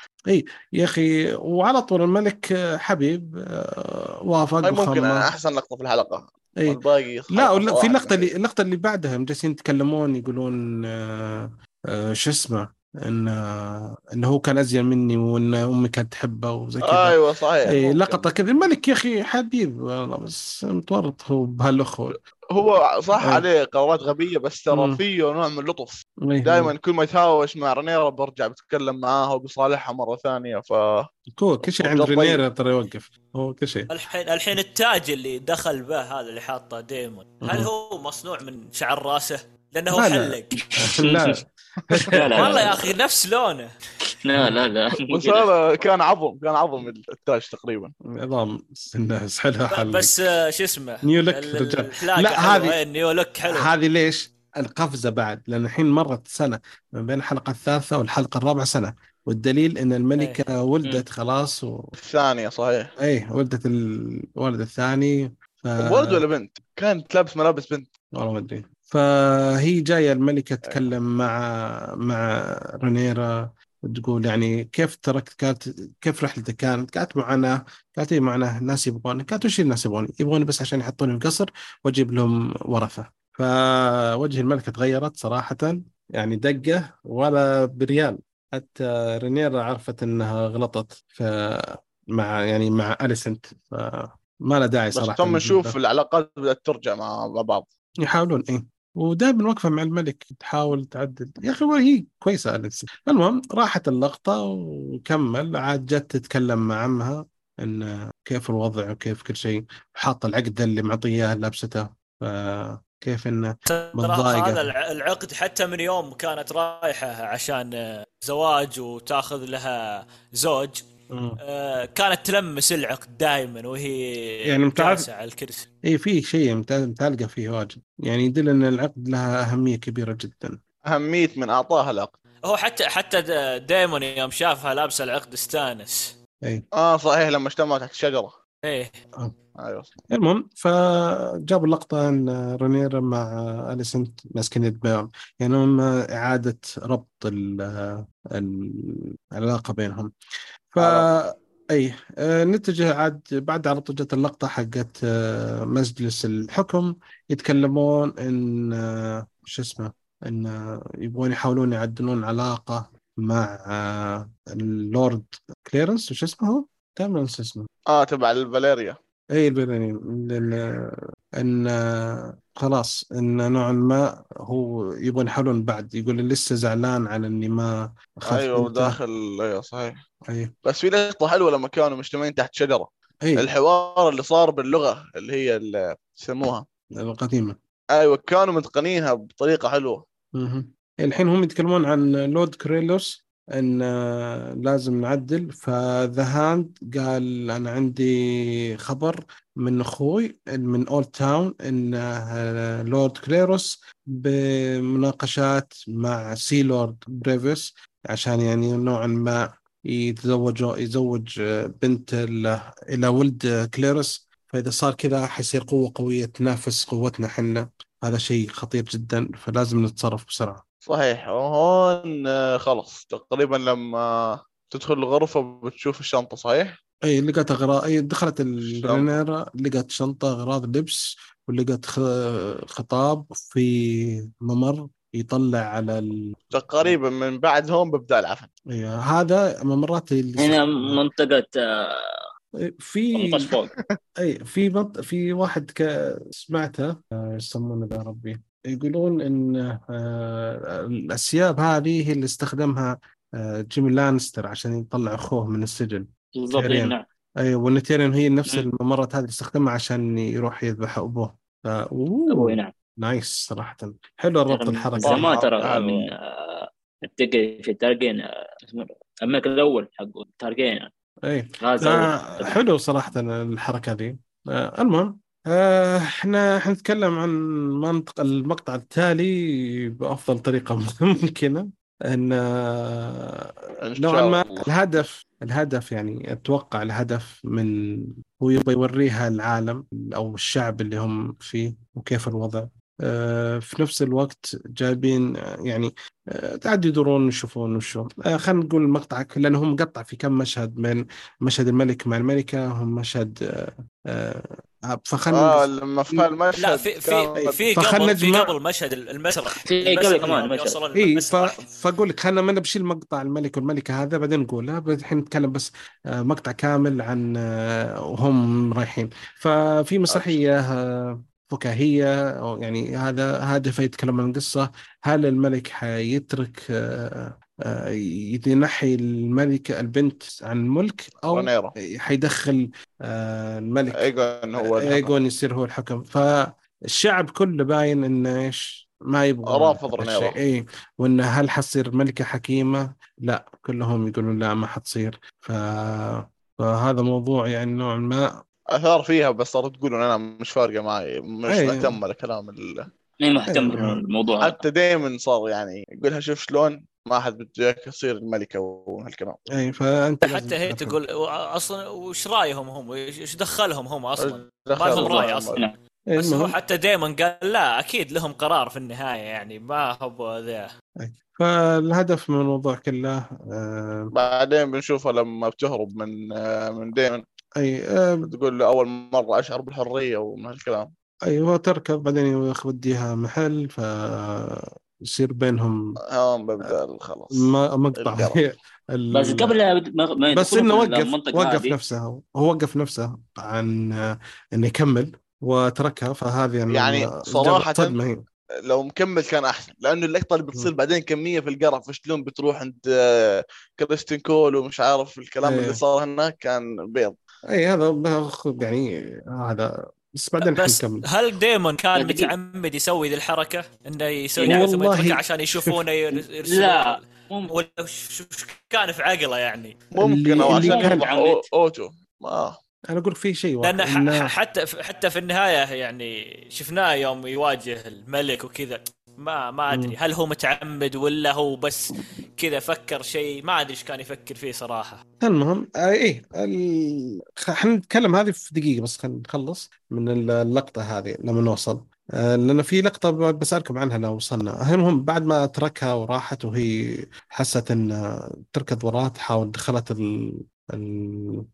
يا أخي وعلى طول الملك حبيب آه، وافق هاي ممكن وخلى. أحسن لقطة في الحلقة إي. لا ولا في اللقطه اللي. اللقطه اللي بعدها جالسين يتكلمون يقولون آه، آه، شو اسمه إن إنه هو كان أزين مني وإن أمي كانت تحبه وزي كذا أيوه صحيح اي ممكن. لقطة كذا الملك يا أخي حبيب والله بس متورط هو بهالأخوة هو صح إيه. عليه قرارات غبية بس. ترى فيه نوع من اللطف إيه. دائما كل ما يتهاوش مع رينيرا برجع بتكلم معاها وبيصالحها مرة ثانية ف هو كل شيء عند. رينيرا ترى يوقف هو كل شيء الحين الحين التاج اللي دخل به هذا اللي حاطه ديمون هل. هو مصنوع من شعر راسه؟ لأنه هو. حلق <laughs> لا والله. يا أخي نفس لونه. لا لا لا. بس هذا كان عظم كان عظم التاج تقريبا. نظام الناس حلها حل. بس آه، شو اسمه؟ new look لا، هذه- إيه، ال new look حلو. هذه ليش؟ القفزة بعد لأن الحين مرت سنة من بين الحلقة الثالثة والحلقة الرابعة سنة. والدليل إن الملكة ولدت خلاص و... الثانية صحيح. اي ولدت الولد الثاني ف... ولد ولا بنت؟ كانت لابس ملابس بنت. والله ما أدري. فهي جاية الملكة تتكلم مع مع رينيرا تقول يعني كيف تركت كانت كيف رحلتك كانت؟ قالت معاناة. قالت اي معاناة؟ الناس يبغوني قالت وش الناس يبغوني؟ يبغوني بس عشان يحطوني في قصر وأجيب لهم ورثة. فوجه الملكة تغيرت صراحة يعني دقة ولا بريال. حتى رينيرا عرفت إنها غلطت ف مع يعني مع أليسنت. فما له داعي بس صراحة ثم نشوف العلاقات بدأت ترجع مع مع بعض. يحاولون إيه. ودائما واقفة مع الملك تحاول تعدل. يا أخي هي كويسة اليكس المهم راحت اللقطة وكمل. عاد جت تتكلم مع عمها إن كيف الوضع وكيف كل شيء. حاط العقد اللي معطياه لابسته. فكيف إنه ترى متضايقة. هذا الع- العقد حتى من يوم كانت رايحة عشان زواج وتاخذ لها زوج. آه، كانت تلمس العقد دائما وهي يعني جالسة على الكرسي. اي في شيء مت- متعلقة فيه واجد. يعني يدل إن العقد لها أهمية كبيرة جدا. أهمية من أعطاها العقد. هو حتى حتى دايمون يوم شافها لابسة العقد استانس اي آه صحيح لما اجتمعوا تحت الشجره إيه. أيوه. المهم فجابوا اللقطة إن رينيرا مع اليسنت ماسكين يد يعني هم إعادة ربط ال- ال- العلاقة بينهم. ف أي نتجه عاد بعد على طول جت اللقطة حقت مجلس الحكم يتكلمون إن شو اسمه إن يبغون يحاولون يعدلون علاقة مع اللورد كليرنس وش اسمه هو؟ دائما انسى اسمه. آه تبع الفاليريا. أي البرلينيين لأن أن خلاص أن نوعا ما هو يبغون يحاولون بعد يقول لسه زعلان على إني ما اخذت أيوه. وداخل أيوه صحيح. أي. بس في لقطة حلوة لما كانوا مجتمعين تحت شجرة. أي. الحوار اللي صار باللغة اللي هي اللي يسموها. القديمة. أيوه كانوا متقنينها بطريقة حلوة. مهم. الحين هم يتكلمون عن لورد كريلوس. إن آه، لازم نعدل. فذا هاند قال أنا عندي خبر من أخوي من اولد تاون إن آه، لورد كليروس بمناقشات مع سي لورد بريفيس عشان يعني نوعا ما يتزوج يزوج آه، بنت إلى ولد آه، كليروس فإذا صار كذا حيصير قوة قوية تنافس قوتنا حنا هذا شيء خطير جدا فلازم نتصرف بسرعة. صحيح. وهون آه، خلص. تقريبا لما تدخل الغرفة بتشوف الشنطة صحيح؟ أي لقت أغراض أي دخلت الجنينة لقت شنطة أغراض لبس ولقت خ- خطاب في ممر يطلع على ال... تقريبا من بعد هون ببدأ العفن. أي هذا ممرات اللي هنا منطقة آه، في <laughs> إي في منط... في واحد ك... سمعته آه، يسمونه ذا ربي. يقولون إن آه، الأسياب هذه هي اللي استخدمها آه، جيمي لانستر عشان يطلع اخوه من السجن. بالضبط. نعم. أي وان تيريون هي نفس مم. الممرات هذه اللي استخدمها عشان يروح يذبح أبوه. ف... أوه. نعم. nice صراحة. حلو الربط من الحركة. زمان ترى حلو. من آه، التقي في تارجين آه، الملك الأول حق تارجين إي. آه حلو صراحة الحركة آه المهم آه، إحنا حنتكلم عن منطق المقطع التالي بأفضل طريقة <laughs> ممكنة أن آه، نوعا ما. الهدف الهدف يعني أتوقع الهدف من هو يبغى يوريها العالم أو الشعب اللي هم فيه وكيف الوضع في نفس الوقت جايبين آه، يعني آه، قاعد يدورون يشوفون وشو. آه، خلينا نقول المقطع لأنه هم مقطع في كم مشهد من مشهد الملك مع الملكة هم مشهد آه، آه، فخلنا آه لما في المشهد لا في في في قبل في قبل مشهد المسرح في قبل كمان إي. فأقول لك خلينا ما نبشيل مقطع الملك والملكة هذا بعدين نقولها بس الحين نتكلم بس آه، مقطع كامل عن آه، وهم رايحين. ففي مسرحية آه، فكاهية أو يعني هذا هدف يتكلم عن القصة هل الملك حيترك آه، آه، ينحي الملكه البنت عن الملك أو رونيرو. حيدخل آه، الملك ايجون هو الحكم. ايجون يصير هو الحكم فالشعب كله باين انه إيش ما يبغى رافض. الشيء اي وإن هل حتصير ملكة حكيمة؟ لا كلهم يقولون لا ما حتصير ف... فهذا موضوع يعني نوعا ما آثار فيها بس صارت تقولون أنا مش فارقة معي مش أي. مهتم لكلام ال... ماني مهتم. بالموضوع؟ هذا حتى دائما صار يعني يقولها شوف شلون ما حد بده تصير الملكة وهالكلام. أي فأنت حتى هي. تقول أصلا وش رأيهم هم؟ إيش دخلهم هم أصلا؟ دخل ما لهم رأي أصلا. نعم. إيه، بس هو حتى دايما قال لا أكيد لهم قرار في النهاية يعني ما هو ذا. فالهدف من الموضوع كله آه، بعدين بنشوفها لما بتهرب من آه، من ديمن أي آه، تقول له أول مرة أشعر بالحرية ومن هالكلام. أي هو تركض بعدين يوديها محل ف يصير بينهم هون ببدأ خلاص ما- مقطع. <laughs> بس قبل ما بس إنه وقف وقف نفسه هو وقف نفسه عن آه، إنه يكمل وتركها فهذه يعني, يعني صدمه هي. لو مكمل كان أحسن لأنه اللقطة اللي بتصير بعدين كمية في القرف شلون بتروح عند آه، كريستين كول ومش عارف الكلام إيه. اللي صار هناك كان بيض. اي هذا يعني هذا بس بعدين بس حنكمل هل دايما كان دقيقة. متعمد يسوي ذي الحركة؟ إنه يسوي يعني ثم والله عشان يشوفونه يرسلون لا ولا وش وش كان في عقله يعني؟ ممكن أو عشان كان- أوتو. ما أنا أقول في شيء واحد لأن حتى حتى في النهاية يعني شفناه يوم يواجه الملك وكذا. ما ما أدري. هل هو متعمد ولا هو بس كذا فكر شيء؟ ما أدري إيش كان يفكر فيه صراحة. المهم آه إيه ال... خ- حنتكلم هذه في دقيقة بس خلينا نخلص من اللقطة هذه لما نوصل. آه لأن في لقطة بسألكم عنها لو وصلنا. المهم بعد ما تركها وراحت وهي حست إن تركض وراه تحاول دخلت ال... ال...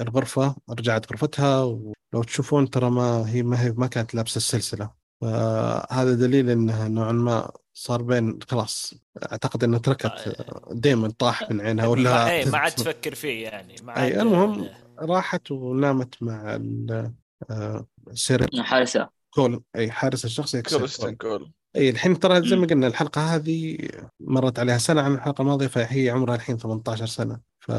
الغرفة رجعت غرفتها ولو تشوفون ترى ما هي ما هي ما كانت لابسة السلسلة. فهذا دليل انها نوعا ما صار بين خلاص أعتقد انها تركت ديمون طاح من عينها ولا ما, إيه ما عاد <laughs> تفكر فيه يعني ما المهم. راحت ونامت مع ال- آه، سير حارسة. كول. أي حارس الشخصي. كول. أي الحين ترى زي ما قلنا الحلقة هذه مرت عليها سنة عن الحلقة الماضية فهي عمرها الحين 18 سنة. ف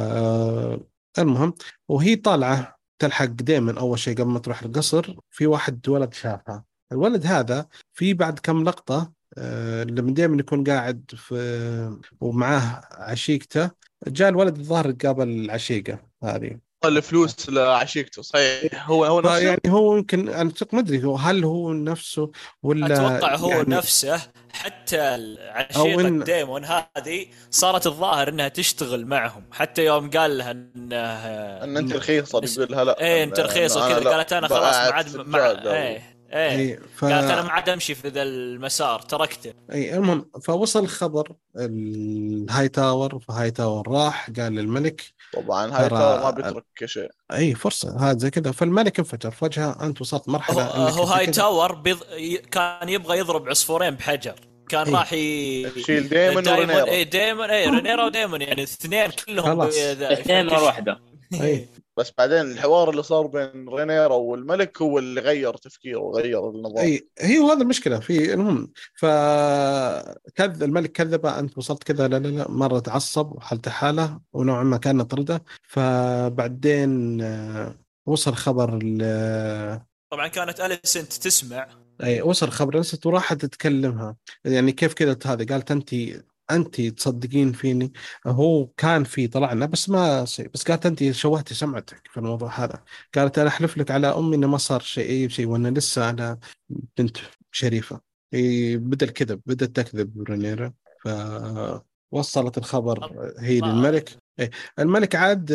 المهم وهي طالعة تلحق دائما أول شيء قبل ما تروح القصر في واحد ولد شافها. الولد هذا في بعد كم لقطة آه، لما دائما يكون قاعد في ومعاه عشيقته جاء الولد الظاهر قابل العشيقة هذه. الفلوس لعشيقته صحيح. هو هو نفسه؟ فيعني هو يمكن أنا ما أدري هو هل هو نفسه ولا أتوقع هو يعني نفسه. حتى أو عشيقة إن- ديمون هذه صارت الظاهر إنها تشتغل معهم. حتى يوم قال لها إنه إن أنت رخيصة بس- بيقول لها لا إيه أنت رخيص إنه أنا وكذا. قالت أنا خلاص ما عاد مع إيه. إيه اي ف... قالت أنا ما عاد أمشي في ذا المسار تركته. اي المهم فوصل خبر الهاي تاور فهاي تاور راح قال للملك طبعا هاي ترى ما بيترك شيء. اي فرصة هذا زي كذا. فالملك انفجر في وجهه أنت وصلت هو, مرحله هو أنت هاي. تاور بيض... كان يبغى يضرب عصفورين بحجر. كان إيه. راح ي... شيل دايمون دايمون ورينيرو اي دايمون اي رينيرو ودايمون يعني الاثنين كلهم خلاص. اثنين مرة واحدة اي بس بعدين الحوار اللي صار بين رينيرو والملك هو اللي غير تفكيره وغير النظام. أي هي هذا المشكلة. في المهم فكذب الملك كذب أنت وصلت كذا لا لا لا مرة تعصب وحالته حالة ونوعا ما كان طرده. فبعدين آه، وصل خبر ل- طبعا كانت أليسنت تسمع. أي وصل خبر نسيت وراحت تكلمها. يعني كيف كذا هذا قالت انت انت تصدقين فيني؟ هو كان في طلعنا بس ما شيء بس قالت انت شوهتي سمعتك في الموضوع هذا. قالت أنا احلف لك على أمي إنه ما صار شيء أي شيء وأنا لسه أنا بنت شريفة. بدأ الكذب بدات تكذب رينيرا فوصلت الخبر هي للملك. إيه الملك عاد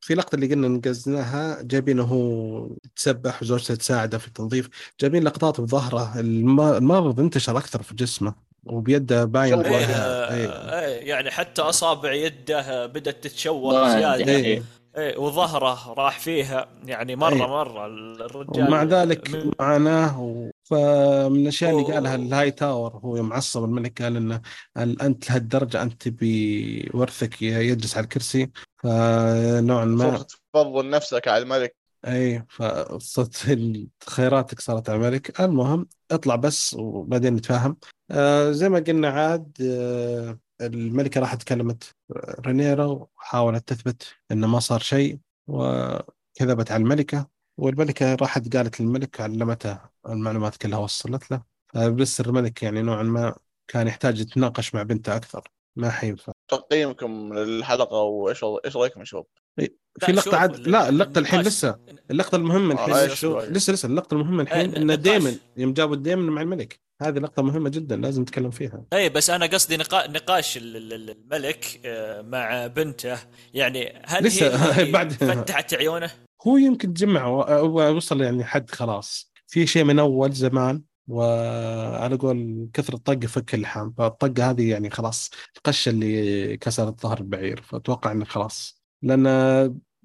في لقطة اللي قلنا نقزناها جايبينه هو يتسبح وزوجته تساعده في التنظيف جايبين لقطات بظهره الم- المرض انتشر أكثر في جسمه. وبيده باين. إيه ظاهر. إيه. إيه يعني حتى أصابع يده بدأت تتشوه. زيادة إيه. إيه وظهره راح فيها يعني مرة إيه. مرة الرجال ومع ذلك من- معاناة و... فمن الأشياء اللي قالها الهاي تاور هو يوم عصب الملك قال إنه أنت لهالدرجة أنت بورثك يجلس على الكرسي فنوعا ما صرت تفضل نفسك على الملك أي فصرت خيراتك صارت على الملك المهم اطلع بس وبعدين نتفاهم. آه زي ما قلنا عاد آه الملكة راحت كلمت رينيرا وحاولت تثبت إنه ما صار شيء وكذبت على الملكة. والملكة راحت قالت للملك علمتها المعلومات كلها وصلت له. فبس الملك يعني نوعا ما كان يحتاج يتناقش مع بنته أكثر. ما حينفع. تقييمكم للحلقة وإيش إيش رأيكم يا شباب؟ في لقطة عاد لا اللقطة الحين لسه. اللقطة المهمة الحين. آه، لسه. لسه اللقطة المهمة الحين إيه، إن نقاش. ديمن يوم جابوا ديمن مع الملك. هذه لقطة مهمة جدا لازم نتكلم فيها. اي بس أنا قصدي نقا... نقاش ال- ال- ال- الملك آه، مع بنته. يعني هل لسه- هي <laughs> بعد- فتحت عيونه؟ هو يمكن تجمع وصل يعني حد خلاص. في شيء من أول زمان وعلى قول كثر الطق فك اللحام فالطقه هذه يعني خلاص القشه اللي كسرت ظهر البعير فأتوقع إنه خلاص. لأن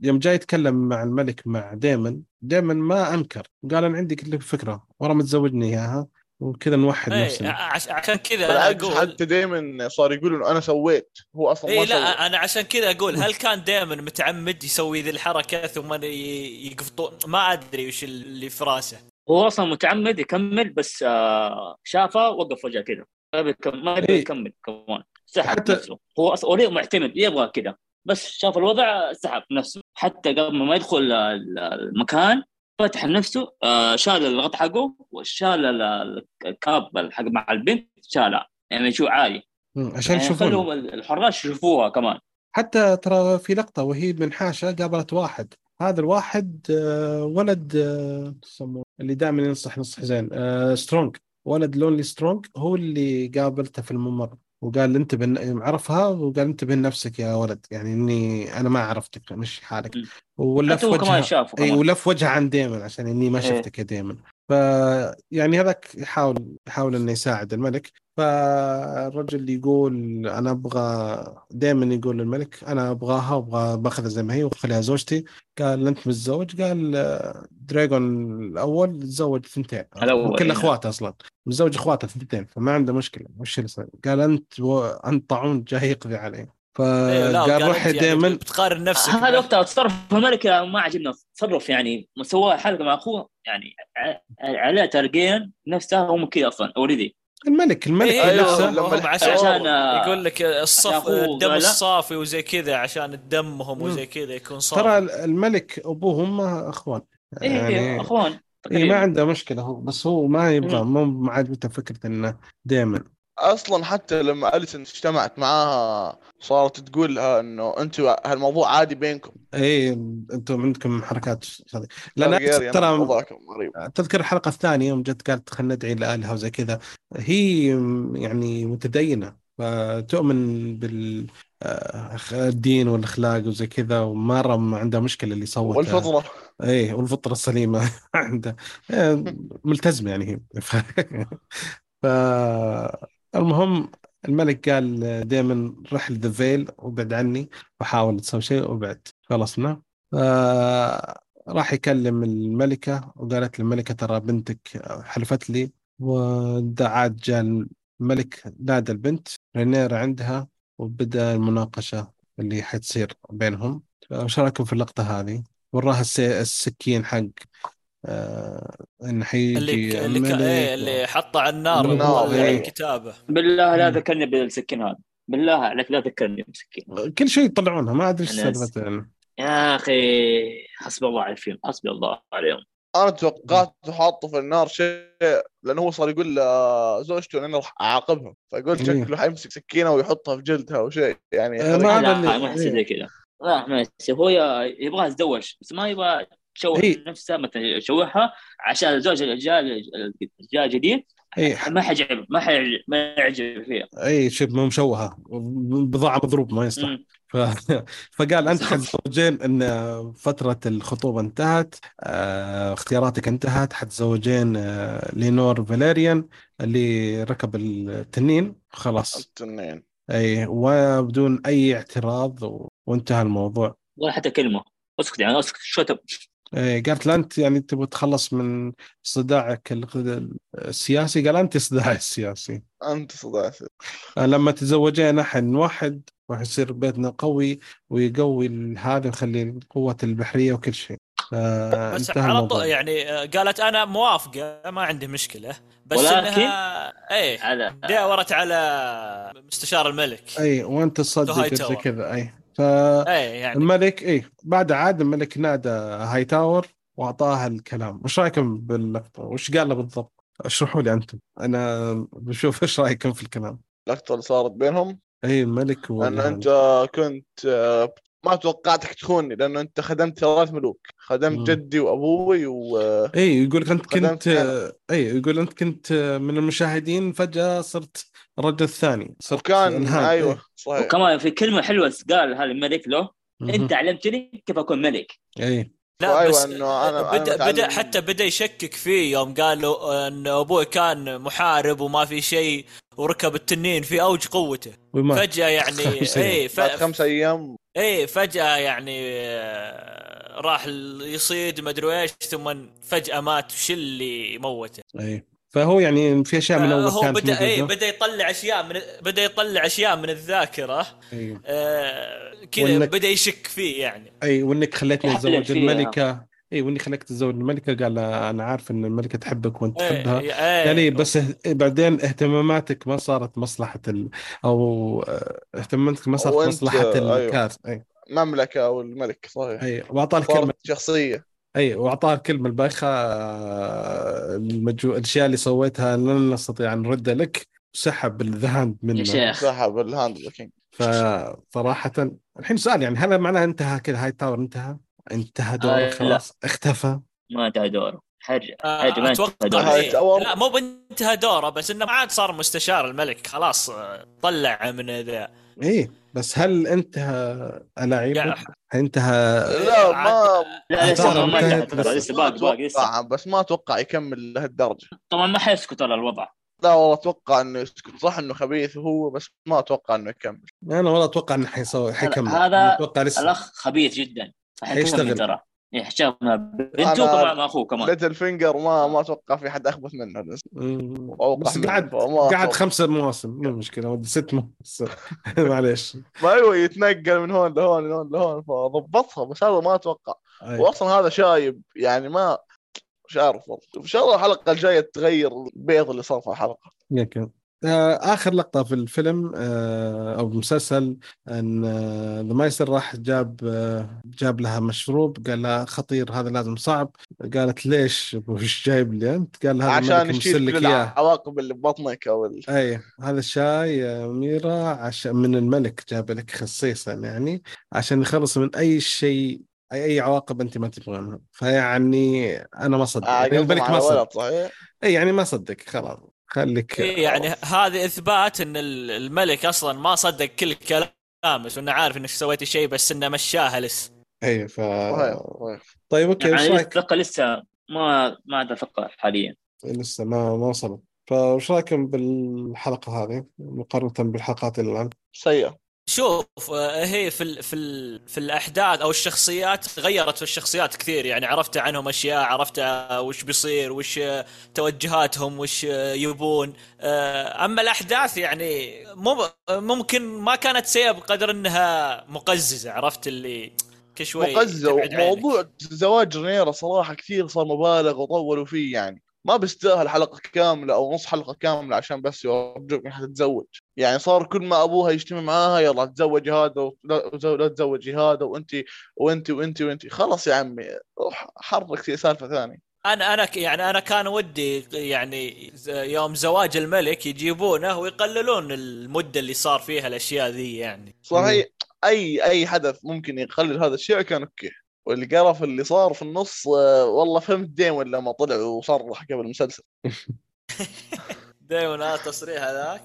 يوم جاي يتكلم مع الملك مع ديمن ديمن ما أنكر. قال أنا عندي لك فكرة ورا متزوجني إياها وكذا نوحد اي نفسنا. عش... عشان كذا أقول. حتى دائما صار يقول إنه أنا سويت هو أصلا اي ما لا أنا عشان كذا أقول هل كان دائما متعمد يسوي ذي الحركة ثم ي- يقفطون؟ ما أدري وش اللي في راسه. هو أصلا متعمد يكمل بس آه شافه وقف فجاه كذا. ما يبي إيه. يكمل كمان. سحب حتى- نفسه. هو أصلا معتمد؟ يبغى كذا. بس شاف الوضع سحب نفسه. حتى قبل ما يدخل ال- المكان فتح نفسه آه شال الغطاء حقه وشال ال- الكاب حق مع البنت شالها يعني شو عالي عشان يعني يشوفون الحراس يشوفوها كمان. حتى ترى في لقطة وهي بمنحاشة قابلت واحد. هذا الواحد آه، ولد آه، يسموه اللي دائما ينصح نصح زين سترونج. ولد لونلي سترونج هو اللي قابلته في الممر. وقال انتبه عرفها وقال انتبه لنفسك يا ولد يعني إني أنا ما عرفتك مش حالك. ولف كمان وجهه شافه إي ولف وجهه عن ديمن عشان إني ما إيه. شفتك يا ديمن ف يعني هذاك يحاول يحاول إنه يساعد الملك. فالرجل يقول أنا أبغى دائما يقول للملك أنا أبغاها وأبغى باخذها زي ما هي وأخليها زوجتي. قال أنت متزوج؟ قال دراجون الأول تزوج ثنتين. كل إيه. أخواته أصلا. متزوج أخواته ثنتين فما عنده مشكلة. وش اللي صار؟ قال أنت و... انت طاعون جاي يقضي عليه. لا، فقال قال روح أنت يعني دائما بتقارن نفسك هذا. وقتها تصرف. الملك ما عجبنا. تصرف يعني سوى حلقة مع أخوه يعني ع- عليه ترقين نفسه هو من كذا أصلا أوريدي. الملك الملك إيه، نفسه. لما عشان عشان يقول لك الصف الدم. الصافي وزي كذا عشان دمهم وزي كذا يكون صافي. ترى الملك ابوهم أخوان. إيه يعني أخوان إيه. ما عنده مشكلة هو بس هو ما يبغى مو ما عجبته فكره إنه دائما أصلا حتى لما أليسن اجتمعت معاها صارت تقول لها إنه أنتم هالموضوع عادي بينكم. إي أنتم عندكم حركات هذه لأن ترى ترى تذكر الحلقة الثانية يوم جت قالت خلينا ندعي لالهه وزي كذا. هي يعني متدينة فتؤمن بال آه، الدين والأخلاق وزي كذا ومره ما عندها مشكلة اللي صوتها. والفطرة. إيه والفطرة السليمة <laughs> عندها. آه، ملتزمة يعني هي. <laughs> ف... المهم الملك قال دائما رح لذا فيل وابعد عني وحاول تسوي شيء وبعد. خلصنا ف... راح يكلم الملكة وقالت الملكة ترى بنتك حلفت لي. ودعات جاء الملك نادى البنت رينير عندها وبدأ المناقشة اللي حتصير بينهم. فايش رايكم في اللقطة هذه؟ وراها الس- السكين حق آه إنه حيجي اللي اللي, إيه اللي حطه على النار النار، وطلع إيه. الكتابه بالله لا. ذكرني بالسكين هذا بالله عليك لا ذكرني بالسكين كل شيء يطلعونها ما أدري إيش سالفته يعني. يا أخي حسبي الله على الفيلم حسبي الله عليهم أنا توقعت حاطه في النار شيء لأنه هو صار يقول لزوجته ان أنا راح اعاقبها فقلت إيه. شكله حيمسك سكينة ويحطها في جلدها أو شيء يعني آه، ما لا اللي- ما. زي كذا لا ما يحسب هو يبغى يتزوج بس ما يبغى تشوه إيه. نفسها مثلا يشوهها عشان الزوج الجاي الجاي الجديد اي ما حيعجب ما حيعجب ما يعجب فيها. اي شبه مشوهة بضاعة مضروب ما يصلح. ف... <laughs> فقال أنت. حتزوجين إن فترة الخطوبة انتهت آه، اختياراتك انتهت حتزوجين آه، لينور فاليريان اللي ركب التنين خلاص. التنين. اي وبدون أي اعتراض و... وانتهى الموضوع. ولا حتى كلمة. أسكت يعني أسكت. شو إيه، قالت له أنت يعني تبغى تتخلص من صداعك ال- السياسي؟ قال أنت صداعي السياسي. أنت صدعت لما تزوجين أحد واحد راح يصير بيتنا قوي ويقوي هذا ويخلي قوة البحرية وكل شيء. بس انتهى على طول يعني آه، قالت أنا موافقة ما عندي مشكلة. بس ولكن- انها إيه على داورت على مستشار الملك. أي وأنت تصدق زي. كذا أي. إيه يعني. فالملك اي بعد عاد الملك نادى هاي تاور واعطاها الكلام. وش رأيكم باللقطة؟ وش قال له بالضبط؟ اشرحوا لي أنتم. أنا بشوف إيش رأيكم في الكلام. اللقطة اللي صارت بينهم؟ اي الملك لأن ولا أنت كنت ما توقعتك تخونني لأنه أنت خدمت ثلاث ملوك. خدمت مم. جدي وأبوي و اي يقول لك أنت كنت اي يقول أنت كنت من المشاهدين فجأة صرت الرجل الثاني. صرت وكان. أيوه صحيح. وكمان في كلمة حلوة قال هذا الملك له إيه. أنت علمتني كيف أكون ملك. اي لا أيوة بس أنا- أنا بدا متعلم- بدا حتى بدأ يشكك فيه يوم قال له إن أبوي كان محارب وما في شيء وركب التنين في أوج قوته. وما فجأة يعني. إيه ف... بعد خمس أيام. إيه فجأة يعني آه، راح يصيد ما أدري إيش ثم فجأة مات وش اللي موته. اي فهو يعني في أشياء من أول هو كانت بدأ إيه موجودة. بدأ يطلع أشياء من بدأ يطلع أشياء من الذاكرة اي آه كذا وإنك- بدأ يشك فيه يعني. اي وإنك خليتني اتزوج فيها. الملكة. اي وإني خليك تتزوج الملكة. قال أنا عارف إن الملكة تحبك وأنت تحبها. إيه إيه. يعني بس اه- بعدين اهتماماتك ما صارت مصلحة ال... أو آه، اهتماماتك ما صارت مصلحة أيوه. الكاس اي مملكة أو الملك صحيح. اي وأعطاه الكلمة. صارت شخصية. أي وأعطاه الكلمة البايخة المجو... الأشياء اللي سويتها لن نستطيع أن نرد لك وسحب الذهن يا منه. شيخ. سحب الهاند فصراحه الحين سؤال يعني هل معناه انتهى كذا؟ هاي تاور انتهى؟ انتهى دوره آه، لا. خلاص اختفى؟ ما انتهى دوره. حرج آه، حرج ما انتهى دوره. لا مو بانتهى دوره بس إنه ما عاد صار مستشار الملك. خلاص طلع من ذا. اي بس. هل انتهى الاعيب يعني انتهى لا ما لا لسه أتوقع ما بس- ما أتوقع بس ما أتوقع يكمل لهالدرجة. طبعا ما حيسكت على الوضع. لا والله أتوقع إنه يسكت. صح إنه خبيث وهو بس ما أتوقع إنه يكمل. أنا والله أتوقع إنه حيسوي حيكمل. هذا أتوقع لسه الأخ خبيث جدا. حيشتغل. حيكمل ترى. يحتاج مع بنته مع أخوه كمان. Littlefinger ما ما أتوقع في حد أخبث منه بس منه، قعد قعد. خمسة مواسم مو مشكلة ودي ست مواسم. <laughs> معليش. ما أيوه يتنقل من هون لهون لهون لهون فضبطها بس هذا ما أتوقع. أي. واصلا هذا شايب يعني ما مش عارف والله. إن شاء الله الحلقة الجاية تغير البيض اللي صار في الحلقة. يمكن آخر لقطة في الفيلم آه، أو المسلسل أن ذا مايستر راح جاب آه، جاب لها مشروب قال لها خطير هذا لازم صعب. قالت ليش وش جايب لي أنت؟ قال هذا عشان يشيل كل العواقب اللي ببطنك أو ال... أي هذا الشاي يا أميرة عشان من الملك جاب لك خصيصا يعني عشان يخلص من أي شيء أي أي عواقب أنت ما تبغونها فيعني أنا ما صدق آه يعني الملك ما صدق. أي يعني ما صدق خلاص. خليك إيه يعني هذا إثبات إن ال- الملك أصلا ما صدق كل كلامه وانه عارف إنك سويتي شيء بس إنه مشاها لسه اي ف طيب أوكي إيش يعني رأيك؟ اتذكر لسه ما ما اتذكر حاليا. لسه ما ما وصلت. فايش رأيكم بالحلقة هذه مقارنة بالحلقات اللي الآن؟ سيئة. شوف آه، هي في ال في ال في الأحداث أو الشخصيات غيرت في الشخصيات كثير يعني عرفت عنهم أشياء عرفت وش بيصير وش توجهاتهم وش يبون آه، أما الأحداث يعني مو ممكن ما كانت سيئة بقدر إنها مقززة عرفت اللي كشوي مقززة تبعد عينك. موضوع زواج رينيرا صراحة كثير صار مبالغ وطولوا فيه يعني ما بيستاهل حلقة كاملة أو نص حلقة كاملة عشان بس يورجوك إنها تتزوج. يعني صار كل ما أبوها يجتمع معاها يلا تزوجي هذا ولا لا تزوجي هذا وانت وانت وانت وأنت. خلاص يا عمي روح حرك سالفة ثانية. أنا أنا يعني أنا كان ودي يعني يوم زواج الملك يجيبونه ويقللون المدة اللي صار فيها الأشياء ذي يعني. صحيح. اي أي حدث ممكن يقلل هذا الشيء كان okay. والقرف اللي صار في النص آه، والله فهمت ديم لما طلع وصرح قبل المسلسل. <laughs> دائما هذا التصريح هذاك.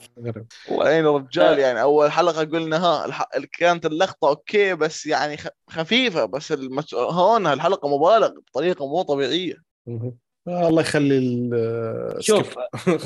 يعني آه. الرجال يعني أول حلقة قلنا ها الح... كانت اللقطة okay بس يعني خ... خفيفة بس المس... هون الحلقة مبالغ بطريقة مو طبيعية. آه، الله يخلي ال شوف.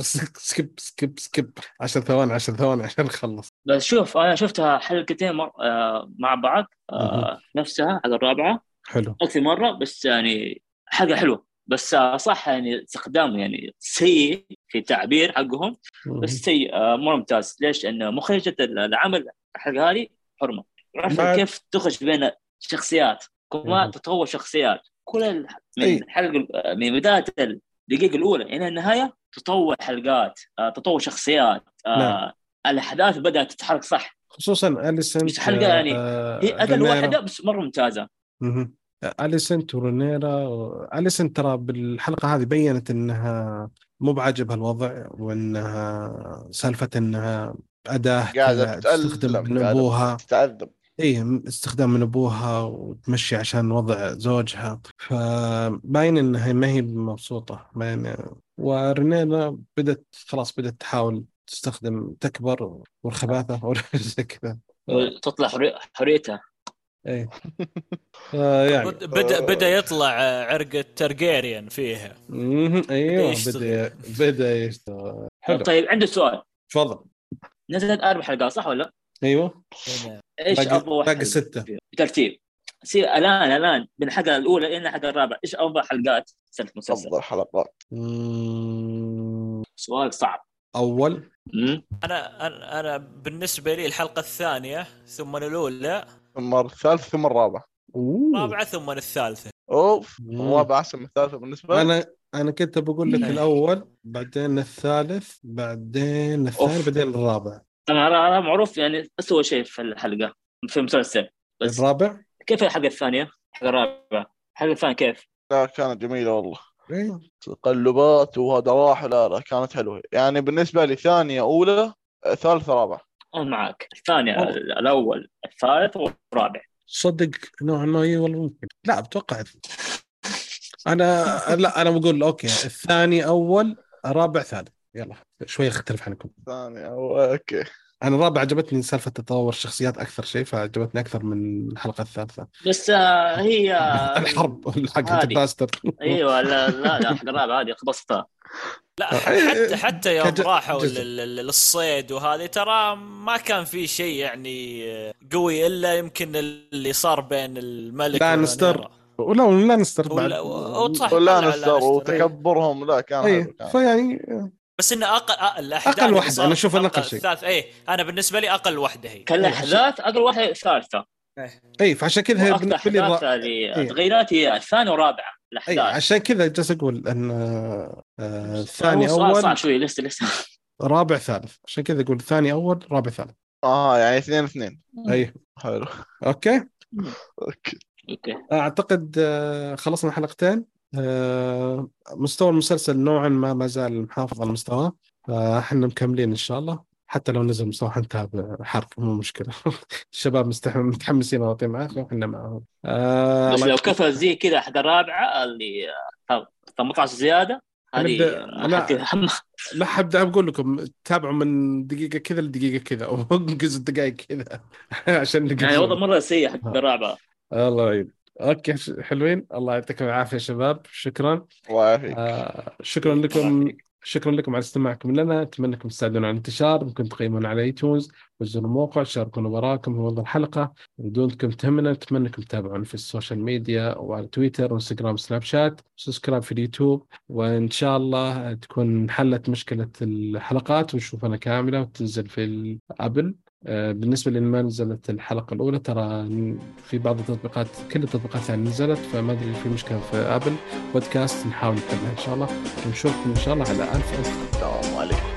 skip skip skip skip 10 ثواني 10 ثواني عشان نخلص. بس شوف أنا شفتها حلقتين مر... آه مع بعض آه نفسها حلقه الرابعة. حلو أكثر مرة بس يعني حلقه حلوة بس آه صح يعني استخدام يعني سيء في التعبير حقهم بس سيء آه مره ممتاز ليش؟ لأن مخرجة العمل الحلقة هذه حرمة عرفت كيف تخرج بين شخصيات. كمان تطور شخصيات كل ال- أي. من الحلقة من بداية الدقيقه الأولى إلى النهاية تطور حلقات آه تطور شخصيات آه نعم. الأحداث بدأت تتحرك صح خصوصا Alicent بس حلقة يعني آه، هي أقل. واحدة بس مرة ممتازة Alicent و Rhaenyra Alicent ترى بالحلقة هذه بينت إنها مو بعاجبها الوضع وإنها سالفة إنها أداة قاعدة تستخدم من أبوها. تتعذب إي استخدام من أبوها وتمشي عشان وضع زوجها. فباين إنها ما هي مبسوطة باين ورينيرا بدت خلاص بدت تحاول تستخدم تكبر والخباثه وزي <laughs> كذا. تطلع حري- حريتها. <laughs> اي آه، يعني بد- بدا بدا يطلع عرق الترجيريان فيها. أيوه. بدا بدا يشتغل حلو طيب عندي سؤال تفضل نزلت أربع حلقات صح ولا؟ أيوه. إيش أفضل واحد باقي ستة. فيهم؟ بترتيب سي الان الآن من الحلقة الأولى إلى الحلقة الرابعة إيش أفضل حلقات سلسله المسلسل؟ أفضل حلقات سؤال صعب أول أنا أنا بالنسبة لي الحلقة الثانية ثم الأولى ثم الثالث ثم الرابع. الرابعه ثم الثالثة أوف مم. الرابع أحسن من الثالث بالنسبة لي أنا أنا كنت بقول لك إيه. الأول بعدين الثالث بعدين الثاني أوف. بعدين الرابع أنا أنا أنا معروف يعني اسوء شيء في الحلقة في المسلسل بس الرابع كيف الحلقة الثانية؟ الحلقة الرابعه الحلقة الثانية كيف؟ لا كانت جميلة والله أيوه تقلبات وهذا راح لا لا كانت حلوة يعني بالنسبة لي ثانية أولى ثالثة رابعه أنا معك الثانية أوه. الأول الثالث والرابع. صدق نوعا ما اي والله ممكن. لا بتوقع أنا لا أنا بقول okay الثاني أول الرابع ثالث. يلا شوي أختلف عنكم. ثانية أو... okay. أنا الرابع عجبتني سالفة تطور الشخصيات أكثر شيء فعجبتني أكثر من الحلقة الثالثة. بس آه، هي <laughs> الحرب حقت هذه. الباستر. أيوه لا لا لا الحلقة الرابعه هذه خلصتها. لا آه، حتى حتى يوم كج- راحوا جزء. لل- لل- للصيد وهذه ترى ما كان في شيء يعني قوي إلا يمكن اللي صار بين الملك لانستر. ولا ولا نستر بعد ولا- و- صح. ولا طلع نستر لانستر. وتكبرهم لا كان اي. فيعني بس انه أقل أقل الاحداث أنا أشوف في إنه الحلقة أقل شيء. الثالث اي أنا بالنسبة لي أقل واحدة هي كل الاحداث أقل واحدة الثالثه اي فعشان كذا بالنسبة لي إيه. تغيرات هي الثانية والرابعه الأحداث. عشان كذا جالس أقول إن آه، آه، الثاني هو سؤال صعب اول شوي لسه لسه. رابع ثالث. عشان كذا أقول ثاني أول رابع ثالث. آه يعني اثنين اثنين. إي. حلو. okay؟ okay. okay. أعتقد آه، خلصنا حلقتين. آه، مستوى المسلسل نوعا ما ما زال محافظ على مستواه. فاحنا مكملين إن شاء الله. حتى لو نزل مستوى حنتابع حرق مو مشكلة. <laughs> الشباب مستح- متحمسين واطين معاك وإحنا معاهم آه، بس لو كفى زي كذا الحلقة الرابعة اللي آه، 18 زيادة هذه لا. حبدا بقول لكم تابعوا من دقيقة كذا لدقيقة كذا وانقز <laughs> الدقائق كذا <laughs> عشان يعني وضع مرة سيء الحلقة الرابعة. الله يعين. okay حلوين. الله يعطيكم العافية شباب. شكرا. الله يعافيك. آه شكرا لكم. شكرا لكم على استماعكم لنا. أتمنى أنكم تساعدونا على الانتشار. ممكن تقيمونا على iTunes وزوروا الموقع شاركونا وراكم. موضوع الحلقة. بدونكم تهمنا نتمنى أنكم تتابعونا في ال social media وعلى تويتر وانستغرام وسناب شات. subscribe في اليوتيوب. وإن شاء الله تكون حلت مشكلة الحلقات. ونشوفها كاملة وتنزل في ال Apple آه، بالنسبة لي ما نزلت الحلقة الأولى ترى في بعض التطبيقات كل التطبيقات الثانية نزلت فما أدري في مشكلة في Apple Podcast نحاول نحلها إن شاء الله. ونشوفكم إن شاء الله على ألف ألف. السلام عليكم.